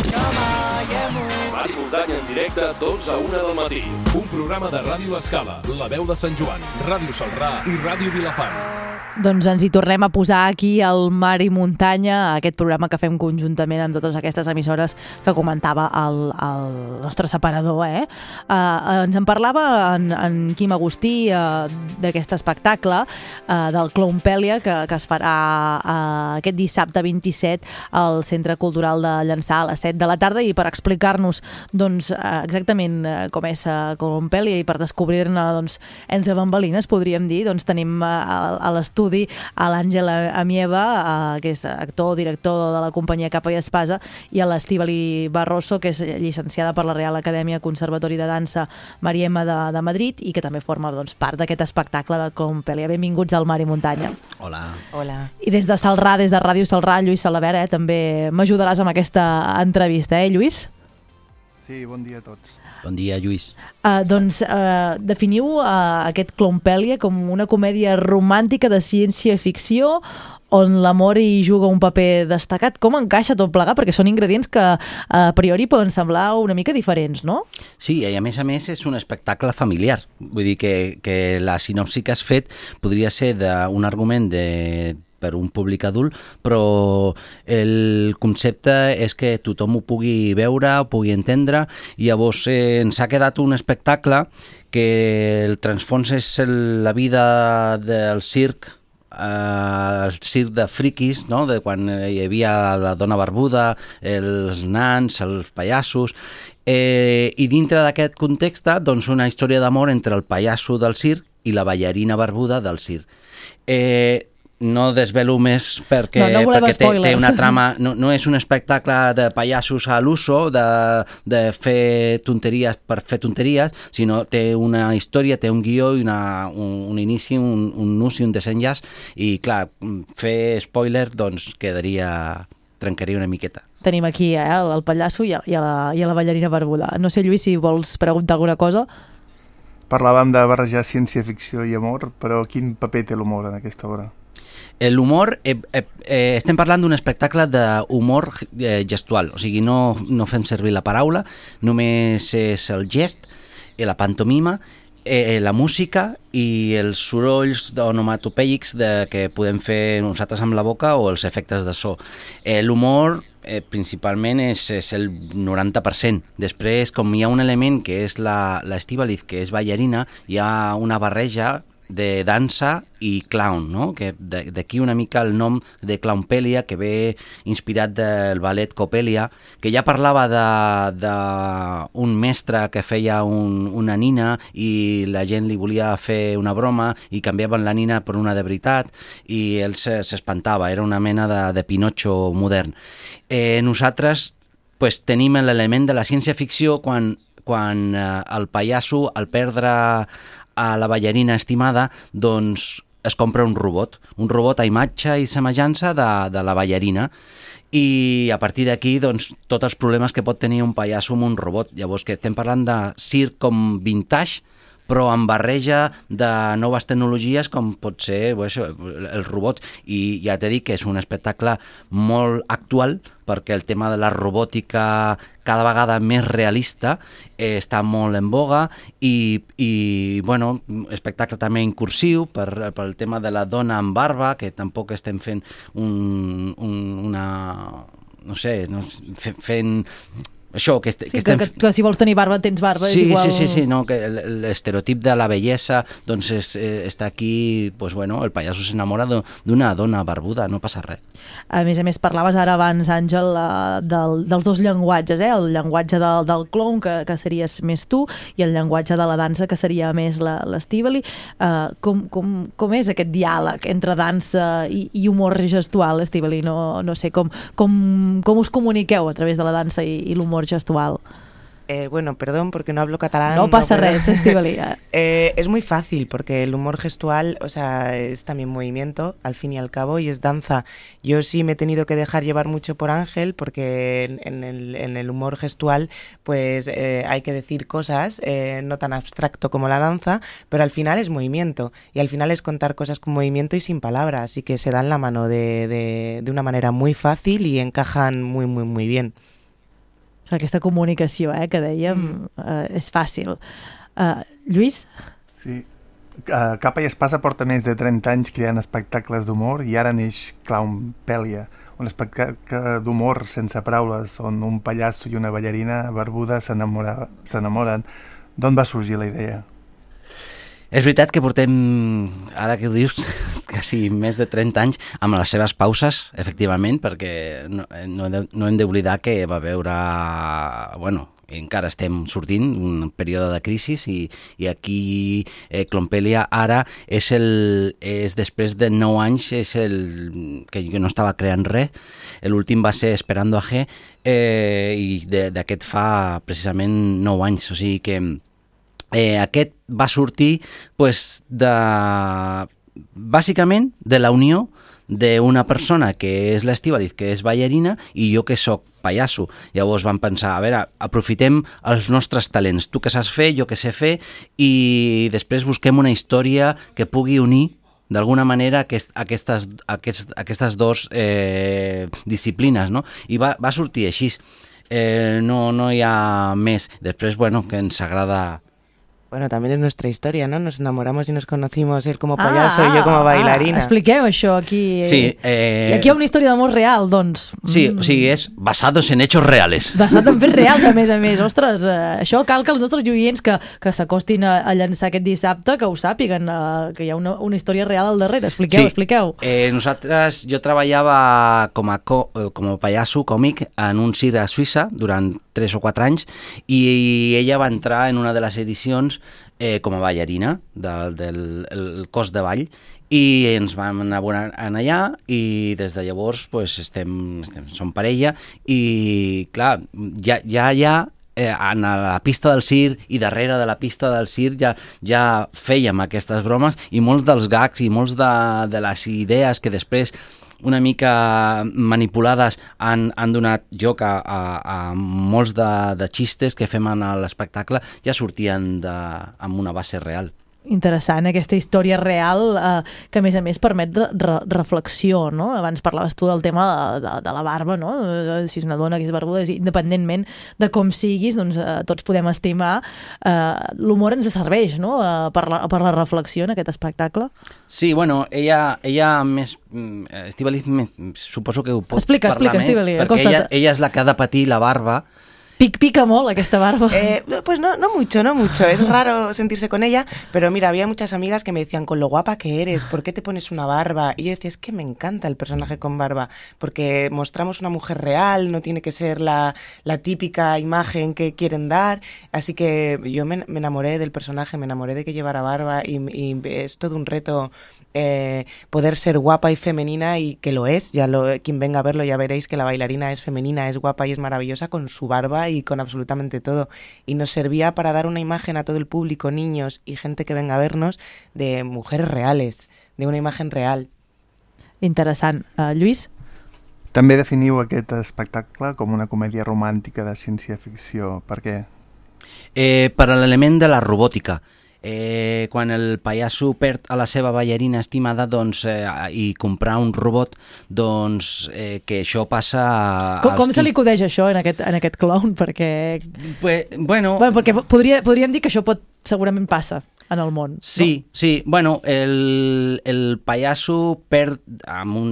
Mar i muntanya en directe, 12 a 1 del matí. Un programa de Ràdio Escala, La Veu de Sant Joan, Ràdio Salrà i Ràdio Vilafant. Doncs ens hi tornem a posar aquí al Mar i Muntanya, aquest programa que fem conjuntament amb totes aquestes emissores que comentava el, el nostre separador. Eh? Uh, ens en parlava en, en Quim Agustí uh, d'aquest espectacle uh, del Clompèlia que, que es farà uh, aquest dissabte 27 al Centre Cultural de Llançà a les 7 de la tarda i per explicar-nos doncs, uh, exactament uh, com és uh, Clompèlia i per descobrir-ne doncs, entre bambalines, podríem dir, doncs tenim a, l'estudi a l'Àngel Amieva, que és actor, director de la companyia Capa i Espasa, i a l'Estivali Barroso, que és llicenciada per la Real Acadèmia Conservatori de Dansa Mariema de, de Madrid i que també forma doncs, part d'aquest espectacle de Clompèlia. Benvinguts al Mar i Muntanya. Hola. Hola. I des de Salrà, des de Ràdio Salrà, Lluís Salavera, eh, també m'ajudaràs amb aquesta entrevista, eh, Lluís? Sí, bon dia a tots. Bon dia, Lluís. Uh, doncs uh, definiu uh, aquest Clompèlia com una comèdia romàntica de ciència-ficció on l'amor hi juga un paper destacat. Com encaixa tot plegat? Perquè són ingredients que a priori poden semblar una mica diferents, no? Sí, i a més a més és un espectacle familiar. Vull dir que, que la sinopsi que has fet podria ser d'un argument de per un públic adult, però el concepte és que tothom ho pugui veure, ho pugui entendre, i llavors eh, ens ha quedat un espectacle que el transfons és el, la vida del circ, eh, el circ de friquis, no? de quan hi havia la dona barbuda, els nans, els pallassos, eh, i dintre d'aquest context, doncs una història d'amor entre el pallasso del circ i la ballarina barbuda del circ. Eh, no desvelo més perquè, No, no perquè té, té una trama, no, no és un espectacle de pallassos a l'uso, de, de fer tonteries per fer tonteries, sinó té una història, té un guió i una, un, un inici, un, un nus i un desenllaç, i clar, fer spoiler doncs quedaria trencaria una miqueta. Tenim aquí eh, el, el pallasso i a, i, a la, i a la ballarina barbuda. No sé, Lluís, si vols preguntar alguna cosa. Parlàvem de barrejar ciència-ficció i amor, però quin paper té l'humor en aquesta obra? L'humor, eh, eh, eh, estem parlant d'un espectacle d'humor eh, gestual, o sigui, no, no fem servir la paraula, només és el gest, i la pantomima, eh, la música i els sorolls onomatopeics de, que podem fer nosaltres amb la boca o els efectes de so. Eh, L'humor eh, principalment és, és el 90%. Després, com hi ha un element que és l'Estivaliz, que és ballarina, hi ha una barreja de dansa i clown, no? que d'aquí una mica el nom de Clownpelia, que ve inspirat del ballet Copelia, que ja parlava d'un mestre que feia un, una nina i la gent li volia fer una broma i canviaven la nina per una de veritat i ell se- s'espantava, era una mena de, de Pinocho modern. Eh, nosaltres pues, tenim l'element de la ciència-ficció quan, quan eh, el pallasso, al perdre a la ballarina estimada, doncs es compra un robot, un robot a imatge i semejança de, de la ballarina i a partir d'aquí doncs, tots els problemes que pot tenir un pallasso amb un robot. Llavors que estem parlant de circ com vintage, però amb barreja de noves tecnologies com pot ser això, el robot. I ja t'he dit que és un espectacle molt actual perquè el tema de la robòtica cada vegada més realista eh, està molt en boga i, i bueno, espectacle també incursiu per, pel tema de la dona amb barba, que tampoc estem fent un, un, una no sé, no, fe- fent això, que, est Sí, que estem... que, que si vols tenir barba, tens barba, Sí, és igual... sí, sí, sí, no, que l'estereotip de la bellesa doncs és, eh, està aquí, pues bueno, el pallasso s'enamora d'u- d'una dona barbuda, no passa res. A més a més, parlaves ara abans, Àngel, eh, del, dels dos llenguatges, eh? el llenguatge del, del clown, que, que series més tu, i el llenguatge de la dansa, que seria més la- l'Estivali. Uh, com, com, com és aquest diàleg entre dansa i, i humor gestual, Estivali? No, no sé, com, com, com us comuniqueu a través de la dansa i, i l'humor gestual? Eh, bueno, perdón porque no hablo catalán. No pasa puedo- res, Estíbali. Eh, es muy fácil porque el humor gestual, o sea, es también movimiento, al fin y al cabo, y es danza. Yo sí me he tenido que dejar llevar mucho por Ángel porque en, en el, en el humor gestual, pues eh, hay que decir cosas, eh, no tan abstracto como la danza, pero al final es movimiento. Y al final es contar cosas con movimiento y sin palabras. Así que se dan la mano de, de, de una manera muy fácil y encajan muy, muy, muy bien. Aquesta comunicació eh, que dèiem uh, és fàcil. Uh, Lluís? Sí. Uh, Capa i Espasa porta més de 30 anys creant espectacles d'humor i ara neix Clown Pèlia, un espectacle d'humor sense paraules on un pallasso i una ballarina barbuda s'enamoren. D'on va sorgir la idea? És veritat que portem, ara que ho dius, quasi més de 30 anys amb les seves pauses, efectivament, perquè no, eh, no, hem d'oblidar que va veure, bueno, encara estem sortint un període de crisi i, i aquí eh, Clompelia ara és, el, és després de 9 anys és el que jo no estava creant res. L'últim va ser Esperando a G eh, i d'aquest fa precisament 9 anys. O sigui que eh, aquest va sortir pues, de, bàsicament de la unió d'una persona que és l'Estivaliz, que és ballarina, i jo que sóc pallasso. Llavors vam pensar, a veure, aprofitem els nostres talents, tu que saps fer, jo que sé fer, i després busquem una història que pugui unir d'alguna manera aquest, aquestes, aquests, aquestes dues eh, disciplines, no? I va, va sortir així. Eh, no, no hi ha més. Després, bueno, que ens agrada Bueno, también es nuestra historia, ¿no? Nos enamoramos y nos conocimos él como payaso y yo como bailarina. Ah, expliqueu això aquí. Sí, eh, I aquí hi ha una història d'amor real, doncs. Sí, o sigui, és basados en hechos reales. Basat en fets reals, a més a més. Ostres, eh, això cal que els nostres oients que, que s'acostin a, a llançar aquest dissabte, que ho sàpiguen, eh, que hi ha una, una història real al darrere. Expliqueu, Sí. expliqueu. Eh, nosaltres, jo treballava com a, co, eh, com a pallasso còmic en un circ a Suïssa durant 3 o 4 anys i ella va entrar en una de les edicions eh, com a ballarina del, del el cos de ball i ens vam anar en allà i des de llavors pues, estem, estem, som parella i clar, ja, ja, ja eh, en la pista del circ i darrere de la pista del circ ja, ja fèiem aquestes bromes i molts dels gags i molts de, de les idees que després una mica manipulades han, han donat joc a, a, a molts de, de xistes que fem en l'espectacle ja sortien de, amb una base real. Interessant, aquesta història real eh, que a més a més permet re re reflexió, no? Abans parlaves tu del tema de, de, de la barba, no? Eh, Si és una dona que és barbuda, és independentment de com siguis, doncs eh, tots podem estimar. Eh, L'humor ens serveix, no?, eh, per, la, per la reflexió en aquest espectacle. Sí, bueno, ella, ella més... mm, Estivali, suposo que ho pot Explica, parlar explica, més, Estíbaliz, perquè ella, ella és la que ha de patir la barba Pic, pica molt aquesta barba. Eh, pues no, no mucho, no mucho. Es raro sentirse con ella, pero mira, había muchas amigas que me decían, con lo guapa que eres, ¿por qué te pones una barba? Y yo decía, es que me encanta el personaje con barba, porque mostramos una mujer real, no tiene que ser la, la típica imagen que quieren dar. Así que yo me, enamoré del personaje, me enamoré de que llevara barba y, y es todo un reto eh, poder ser guapa y femenina y que lo es. Ya lo, quien venga a verlo ya veréis que la bailarina es femenina, es guapa y es maravillosa con su barba y, con absolutamente todo. Y nos servía para dar una imagen a todo el público, niños y gente que venga a vernos, de mujeres reales, de una imagen real. Interessant. Uh, Lluís? També definiu aquest espectacle com una comèdia romàntica de ciència-ficció. Per què? Eh, per l'element de la robòtica. Eh, quan el pallasso perd a la seva ballarina estimada doncs, eh, i comprar un robot, doncs eh, que això passa... Com, als com se qui- li acudeix això en aquest, en aquest clown? Perquè... Pues, bueno... bueno perquè podria, podríem dir que això pot, segurament passa en el món. Sí, sí. Bueno, el, el pallasso perd amb un,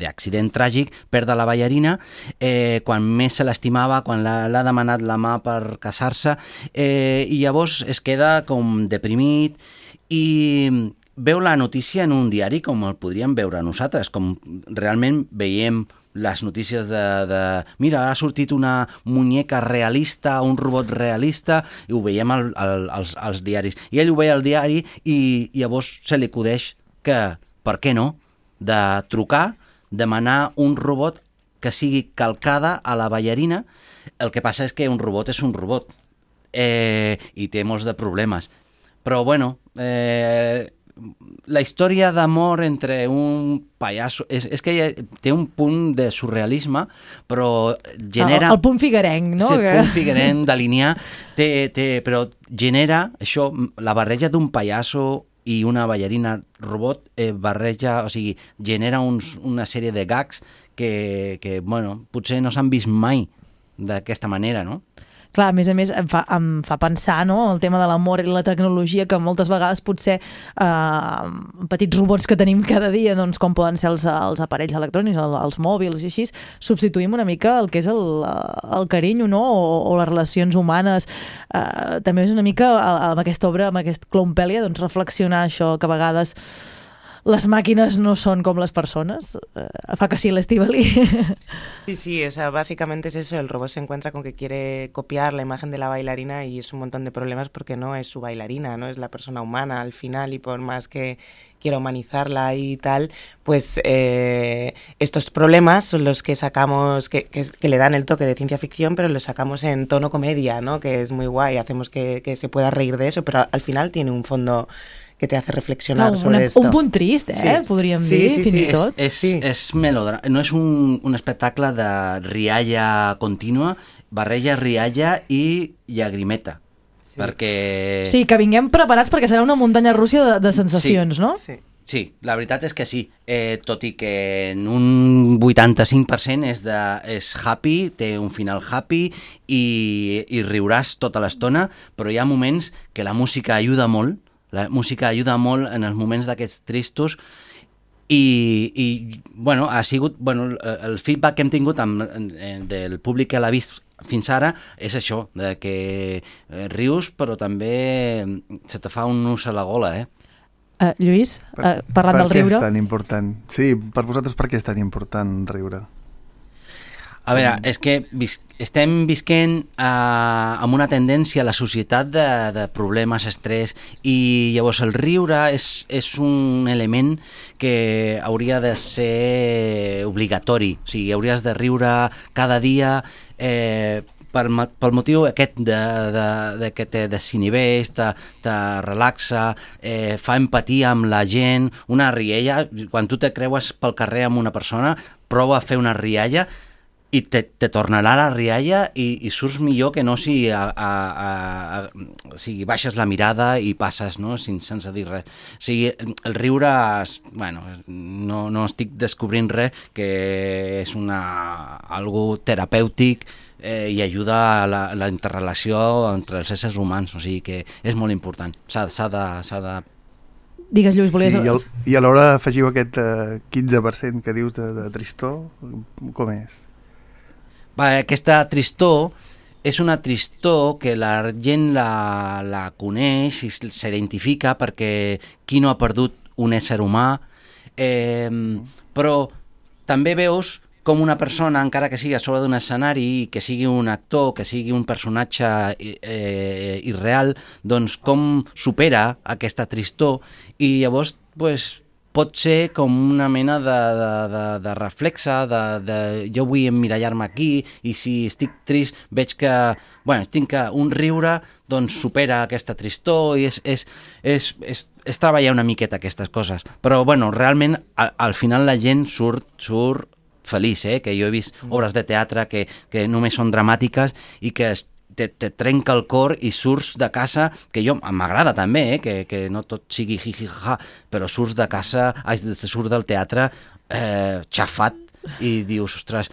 d'accident tràgic, perd la ballarina, eh, quan més se l'estimava, quan l'ha demanat la mà per casar-se, eh, i llavors es queda com deprimit i veu la notícia en un diari com el podríem veure nosaltres, com realment veiem les notícies de, de mira, ha sortit una muñeca realista, un robot realista, i ho veiem al, al, als, als diaris. I ell ho veia al diari i llavors se li acudeix que, per què no, de trucar, demanar un robot que sigui calcada a la ballarina. El que passa és que un robot és un robot eh, i té molts de problemes. Però, bueno, eh, la història d'amor entre un pallasso... És, és que té un punt de surrealisme, però genera... El, el punt figuerenc, no? El punt figuerenc d'alinear, té, té, però genera això, la barreja d'un pallasso i una ballarina robot eh, barreja, o sigui, genera uns, una sèrie de gags que, que bueno, potser no s'han vist mai d'aquesta manera, no? Clar, a més a més, em fa, em fa pensar no? el tema de l'amor i la tecnologia, que moltes vegades potser eh, petits robots que tenim cada dia, doncs, com poden ser els, els aparells electrònics, el, els mòbils i així, substituïm una mica el que és el, el carinyo no? o, o les relacions humanes. Eh, també és una mica, amb aquesta obra, amb aquest Clownpelia, doncs, reflexionar això, que a vegades les màquines no son com les persones. Eh, fa que sí. Sí, sí, o sea, básicamente es eso, el robot se encuentra con que quiere copiar la imagen de la bailarina y es un montón de problemas porque no es su bailarina, no es la persona humana al final y por más que quiera humanizarla y tal, pues eh, estos problemas son los que sacamos, que, que, le dan el toque de ciencia ficción, pero los sacamos en tono comedia, ¿no? Que es muy guay, hacemos que se pueda reír de eso, pero al final tiene un fondo que te hace reflexionar Clar, sobre una- esto. un punt trist, eh, podríem dir, fins i és, tot. És, és melodra... No és un, un espectacle de rialla contínua, barreja rialla i llagrimeta. Sí. Perquè... Sí, que vinguem preparats perquè serà una muntanya rússia de, de sensacions, Sí. no? Sí. Sí, la veritat és que sí, eh, tot i que en un 85% és, de, és happy, té un final happy i, i riuràs tota l'estona, però hi ha moments que la música ajuda molt, la música ajuda molt en els moments d'aquests tristos i, i bueno, ha sigut bueno, el- feedback que hem tingut amb, en- del públic que l'ha vist fins ara és això, de que eh, rius però també se te fa un nus a la gola, eh? Uh, Lluís, uh, parlant per del què riure... és tan important? Sí, per vosaltres per què és tan important riure? A veure, és que vis estem visquent eh, amb una tendència a la societat de, de problemes, estrès, i llavors el riure és, és un element que hauria de ser obligatori, o sigui, hauries de riure cada dia eh, per, ma- pel motiu aquest de, de, de que te desinhibeix, te, te relaxa, eh, fa empatia amb la gent, una riella, quan tu te creues pel carrer amb una persona, prova a fer una rialla i te, te tornarà la rialla i, i surts millor que no si, a, a, a, a, o sigui, baixes la mirada i passes no? Sin, sense dir res. O sigui, el riure, es- bueno, no, no estic descobrint res, que és una, algo terapèutic eh, i ajuda a la, la interrelació entre els éssers humans, o sigui que és molt important. S'ha s'ha de, s'ha de Digues, Lluís, volies... Sí, i, al, I alhora afegiu aquest eh, 15% que dius de, de tristor, com és? Aquesta tristor és una tristor que la gent la, la coneix i s'identifica perquè qui no ha perdut un ésser humà, eh, però també veus com una persona, encara que sigui a sobre d'un escenari, que sigui un actor, que sigui un personatge eh, irreal, doncs com supera aquesta tristor? I llavors pues, pot ser com una mena de, de, de, de reflexe, de, de jo vull emmirallar-me aquí i si estic trist veig que, bueno, tinc que un riure doncs supera aquesta tristor i és, és, és, és, és treballar una miqueta aquestes coses. Però, bueno, realment, al, al final la gent surt, surt feliç, eh? que jo he vist obres de teatre que, que només són dramàtiques i que es te, te trenca el cor i surts de casa, que jo m'agrada també, eh? que, que no tot sigui jiji-ja, però surts de casa, ai, surts del teatre eh, xafat i dius, ostres,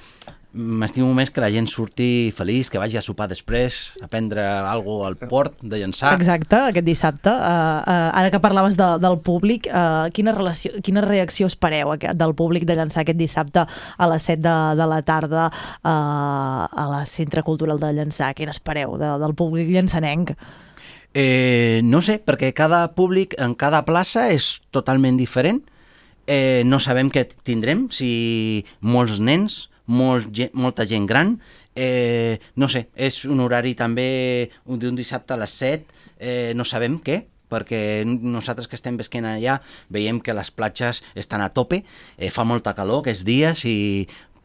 m'estimo més que la gent surti feliç, que vagi a sopar després, a prendre alguna al port de llançar. Exacte, aquest dissabte. Uh, uh, ara que parlaves de, del públic, uh, quina, relació, quina reacció espereu aquest, del públic de llançar aquest dissabte a les 7 de, de la tarda uh, a la Centre Cultural de Llançà? Quina espereu de, del públic llançanenc? Eh, no sé, perquè cada públic en cada plaça és totalment diferent. Eh, no sabem què tindrem, si molts nens, molt, gent, molta gent gran, eh, no sé, és un horari també d'un dissabte a les 7, eh, no sabem què, perquè nosaltres que estem vesquent allà veiem que les platges estan a tope, eh, fa molta calor aquests dies i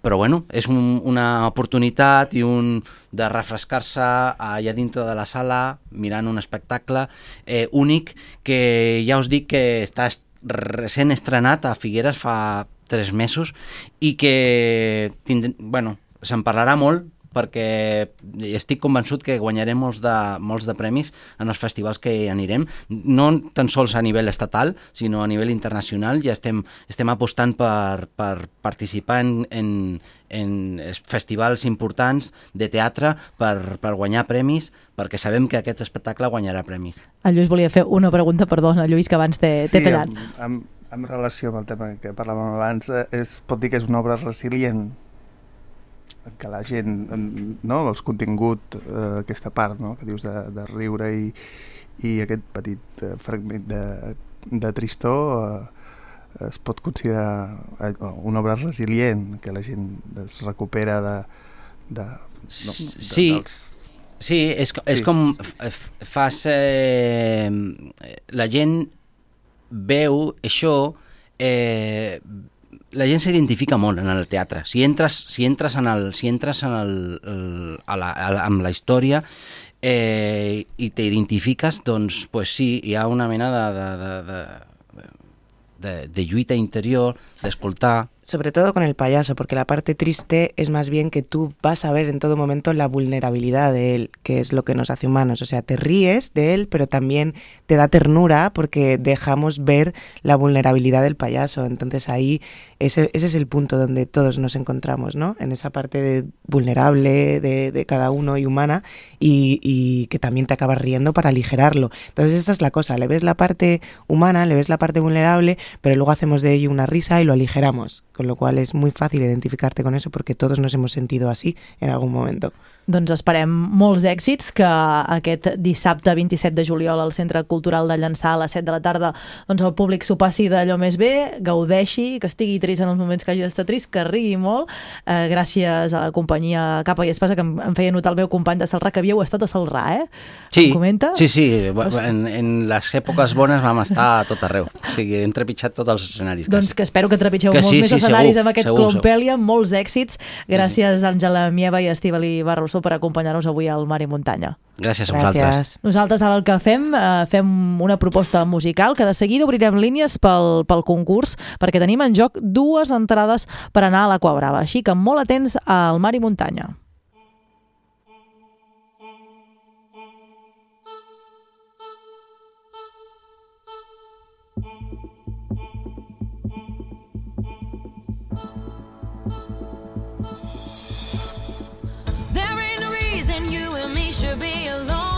però bueno, és un, una oportunitat i un de refrescar-se allà dintre de la sala mirant un espectacle eh, únic que ja us dic que està recent estrenat a Figueres fa tres mesos i que bueno, se'n parlarà molt perquè estic convençut que guanyarem molts de, molts de premis en els festivals que anirem, no tan sols a nivell estatal, sinó a nivell internacional. Ja estem, estem apostant per, per participar en, en, en festivals importants de teatre per, per guanyar premis, perquè sabem que aquest espectacle guanyarà premis. El Lluís volia fer una pregunta, perdona, Lluís, que abans t'he sí, tallat. Amb, amb, en relació amb el tema que parlàvem abans, eh, es pot dir que és una obra resilient que la gent, no, els contingut, eh, aquesta part no, que dius de, de riure i, i aquest petit eh, fragment de, de tristor eh, es pot considerar eh, una obra resilient, que la gent es recupera de... de no, de, sí, dels... sí, és, és Sí. com fas... Eh, la gent veu això... Eh, la gent s'identifica molt en el teatre. Si entres, si entres, en el, si entres en el, el, a la, a la, amb la història eh, i t'identifiques, doncs pues sí, hi ha una mena de, de, de, de, de, de lluita interior, d'escoltar, Sobre todo con el payaso, porque la parte triste es más bien que tú vas a ver en todo momento la vulnerabilidad de él, que es lo que nos hace humanos. O sea, te ríes de él, pero también te da ternura porque dejamos ver la vulnerabilidad del payaso. Entonces ahí ese, ese es el punto donde todos nos encontramos, ¿no? En esa parte de vulnerable de, de cada uno y humana y, y que también te acabas riendo para aligerarlo. Entonces esta es la cosa, le ves la parte humana, le ves la parte vulnerable, pero luego hacemos de ello una risa y lo aligeramos, con lo cual es muy fácil identificarte con eso porque todos nos hemos sentido así en algún momento. Doncs esperem molts èxits, que aquest dissabte 27 de juliol al Centre Cultural de Llançà a les 7 de la tarda doncs el públic s'ho passi d'allò més bé, gaudeixi, que estigui trist en els moments que hagi d'estar trist, que rigui molt. Eh, gràcies a la companyia Capa i Espasa, que em, em feia notar el meu company de Salrà, que havíeu estat a Salrà, eh? Sí, Em comenta? sí, sí, en, en les èpoques bones vam estar a tot arreu, o sigui, hem trepitjat tots els escenaris. Doncs que espero que trepitgeu Que molts sí, més sí, escenaris segur, amb aquest segur, Clompèlia, molts èxits. Gràcies, Àngela Mieva i Estivali Barroso, per acompanyar-nos avui al Mar i Muntanya. Gràcies a vosaltres. Nosaltres ara el que fem, eh, fem una proposta musical que de seguida obrirem línies pel, pel concurs perquè tenim en joc dues entrades per anar a l'Aqua Brava. Així que molt atents al Mar i Muntanya. Should be alone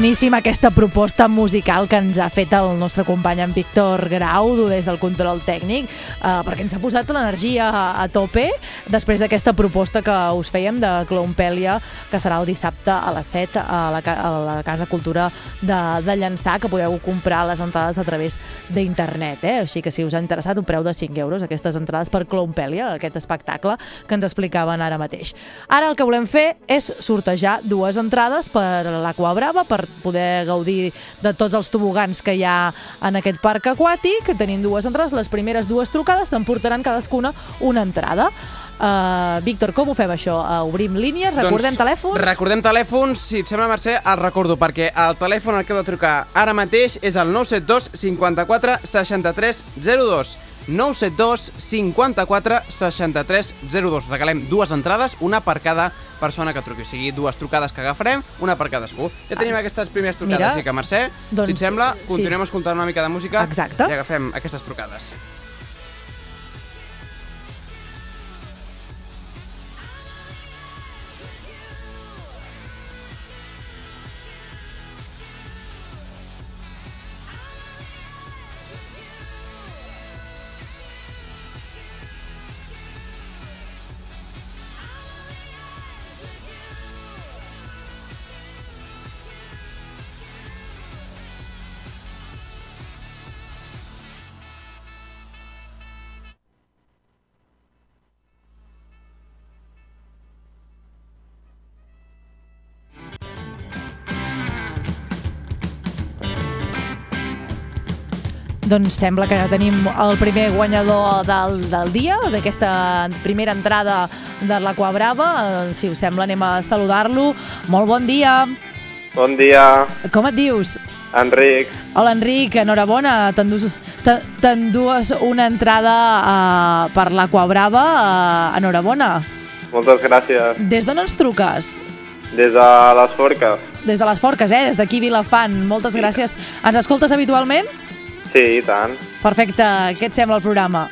Boníssima aquesta proposta musical que ens ha fet el nostre company en Víctor Grau des del control tècnic, eh, perquè ens ha posat l'energia a, a tope després d'aquesta proposta que us fèiem de Clompèlia, que serà el dissabte a les 7 a la, a la Casa Cultura de, de Llançà, que podeu comprar les entrades a través d'internet. Eh? Així que si us ha interessat, un preu de 5 euros, aquestes entrades per Clompèlia, aquest espectacle que ens explicaven ara mateix. Ara el que volem fer és sortejar dues entrades per l'Aqua Brava, per poder gaudir de tots els tobogans que hi ha en aquest parc aquàtic. Tenim dues entrades, les primeres dues trucades s'emportaran cadascuna una entrada. Uh, Víctor, com ho fem això? Uh, obrim línies, recordem doncs, telèfons? Recordem telèfons, si et sembla, Mercè, el recordo, perquè el telèfon al que heu de trucar ara mateix és el 972 54 63 02. 972 54 63 02. Regalem dues entrades, una per cada persona que truqui. O sigui, dues trucades que agafarem, una per cadascú. Ja tenim aquestes primeres trucades, Mira, així que, Mercè, doncs, si et sembla, sí. continuem escoltant una mica de música Exacte. i agafem aquestes trucades. Doncs sembla que ja tenim el primer guanyador del, del dia, d'aquesta primera entrada de l'Aqua Brava. Eh, Si us sembla, anem a saludar-lo. Molt bon dia. Bon dia, Com et dius? Enric. Hola, Enric, enhorabona. T'endues una entrada uh, per l'Aqua Brava. Uh, enhorabona. Moltes gràcies. Des d'on ens truques? Des de les Forques. Des de les Forques, eh? Des d'aquí Vilafant. Moltes gràcies. Ens escoltes habitualment? Sí, i tant. Perfecte. Què et sembla el programa?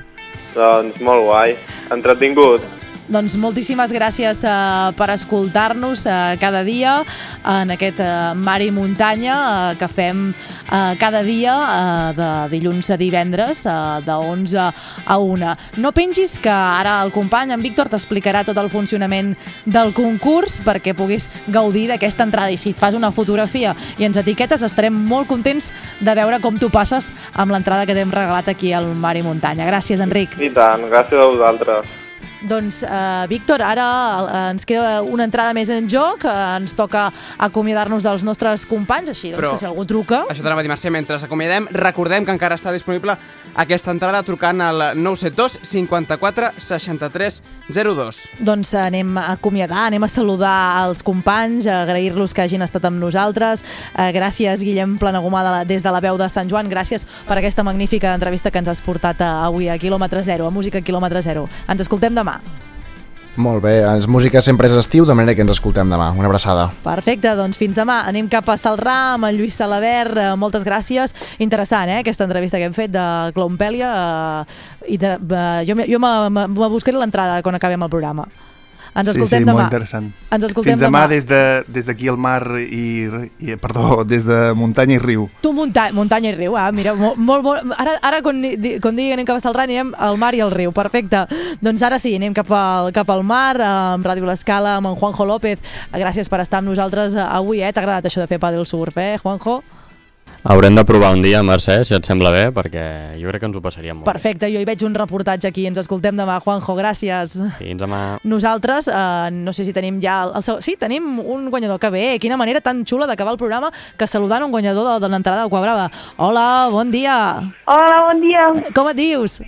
Doncs molt guai. Entretingut. Doncs moltíssimes gràcies uh, per escoltar-nos uh, cada dia en aquest uh, Mar i Muntanya uh, que fem uh, cada dia uh, de dilluns a divendres uh, de 11 a 1. No pengis que ara el company, en Víctor, t'explicarà tot el funcionament del concurs perquè puguis gaudir d'aquesta entrada i si et fas una fotografia i ens etiquetes estarem molt contents de veure com tu passes amb l'entrada que t'hem regalat aquí al Mar i Muntanya. Gràcies, Enric. I tant, gràcies a vosaltres. Doncs, uh, Víctor, ara uh, ens queda una entrada més en joc, uh, ens toca acomiadar-nos dels nostres companys, així doncs, Però- que si algú truca... Això t'anava a dir, Mercè, mentre acomiadem, recordem que encara està disponible aquesta entrada trucant al 972 54 63 02. Doncs anem a acomiadar, anem a saludar els companys, agrair-los que hagin estat amb nosaltres. Eh, gràcies, Guillem Planagumà, de la, des de la veu de Sant Joan. Gràcies per aquesta magnífica entrevista que ens has portat eh, avui a Quilòmetre Zero, a Música Quilòmetre Zero. Ens escoltem demà. Molt bé, ens música sempre és estiu, de manera que ens escoltem demà. Una abraçada. Perfecte, doncs fins demà. Anem cap a Salrà amb en Lluís Salabert. Eh, moltes gràcies. Interessant, eh, aquesta entrevista que hem fet de Clompèlia. Eh, i de, eh, jo me- jo me, me, me buscaré l'entrada quan acabem el programa. Ens sí, escoltem sí, demà. molt interessant. Ens escoltem Fins demà, demà. des de- des d'aquí al mar i, i... Perdó, des de muntanya i riu. Tu munta muntanya i riu, ah, mira, molt, molt, molt ara, ara quan, quan digui anem cap a Salrà anirem al mar i al riu, perfecte. Doncs ara sí, anem cap al, cap al mar, amb Ràdio L'Escala, amb en Juanjo López. Gràcies per estar amb nosaltres eh, avui, eh? T'ha agradat això de fer paddle surf, eh, Juanjo? Haurem de provar un dia, Mercè, si et sembla bé, perquè jo crec que ens ho passaríem molt. Perfecte, jo hi veig un reportatge aquí, ens escoltem demà. Juanjo, gràcies. Fins demà. Nosaltres, eh, no sé si tenim ja... El, el, seu- sí, tenim un guanyador que bé. Quina manera tan xula d'acabar el programa que saludant un guanyador de, de l'entrada del Quabrava. Hola, bon dia. Hola, bon dia. Com et dius?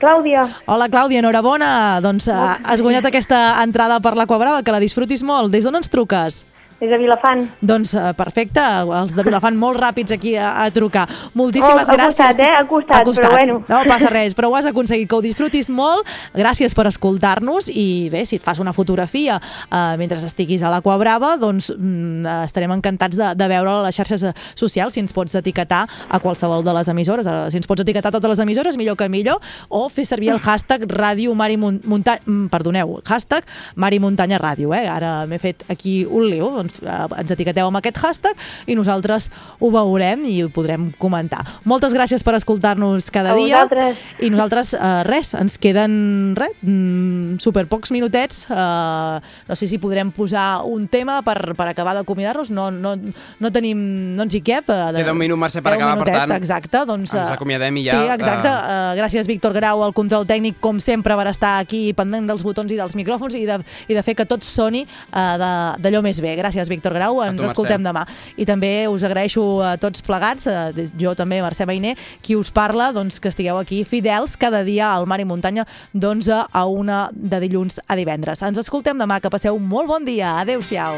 Clàudia. Hola, Clàudia, enhorabona. Doncs eh, has guanyat aquesta entrada per l'Aquabrava, que la disfrutis molt. Des d'on ens truques? Des de Vilafant. Doncs eh, perfecte, els de Vilafant molt ràpids aquí a, a trucar. Moltíssimes Oh, a gràcies. costat, eh? A costat, però bueno. No passa res, però ho has aconseguit, que ho disfrutis molt. Gràcies per escoltar-nos i bé, si et fas una fotografia eh, mentre estiguis a l'Aqua Brava, doncs mm, estarem encantats de, de veure a les xarxes eh, socials, si ens pots etiquetar a qualsevol de les emissores. Eh, Si ens pots etiquetar a totes les emissores, millor que millor, o fer servir el hashtag Ràdio Mari Mun- Muntanya... Perdoneu, hashtag Mari Muntanya Ràdio, eh? Ara m'he fet aquí un liu, doncs eh, ens etiqueteu amb aquest hashtag i nosaltres ho veurem i ho podrem comentar. Moltes gràcies per escoltar-nos cada A dia. vosaltres. I nosaltres, eh, res, ens queden res, mm, super pocs minutets. Eh, no sé si podrem posar un tema per, per acabar d'acomiadar-nos. No, no, no tenim, no ens hi cap. Eh, de- Queda un minut, Mercè, per acabar, per minutet, tant, Exacte, doncs... ens eh, acomiadem i ja, Sí, exacte. eh, Eh, gràcies, Víctor Grau, al control tècnic, com sempre, per estar aquí pendent dels botons i dels micròfons i de, i de fer que tot soni eh, de- d'allò més bé. Gràcies, Víctor Grau. Ens tu, Mercè. escoltem demà. I també us agraeixo a tots plegats, eh, des- jo també, Mercè Bainé, qui us parla, doncs, que estigueu aquí fidels cada dia al Mar i Muntanya d'11 a 1 de dilluns a divendres. Ens escoltem demà, que passeu un molt bon dia. Adéu-siau.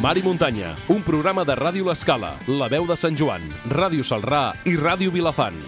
Mar i Muntanya, un programa de Ràdio L'Escala, La Veu de Sant Joan, Ràdio Salrà i Ràdio Vilafant.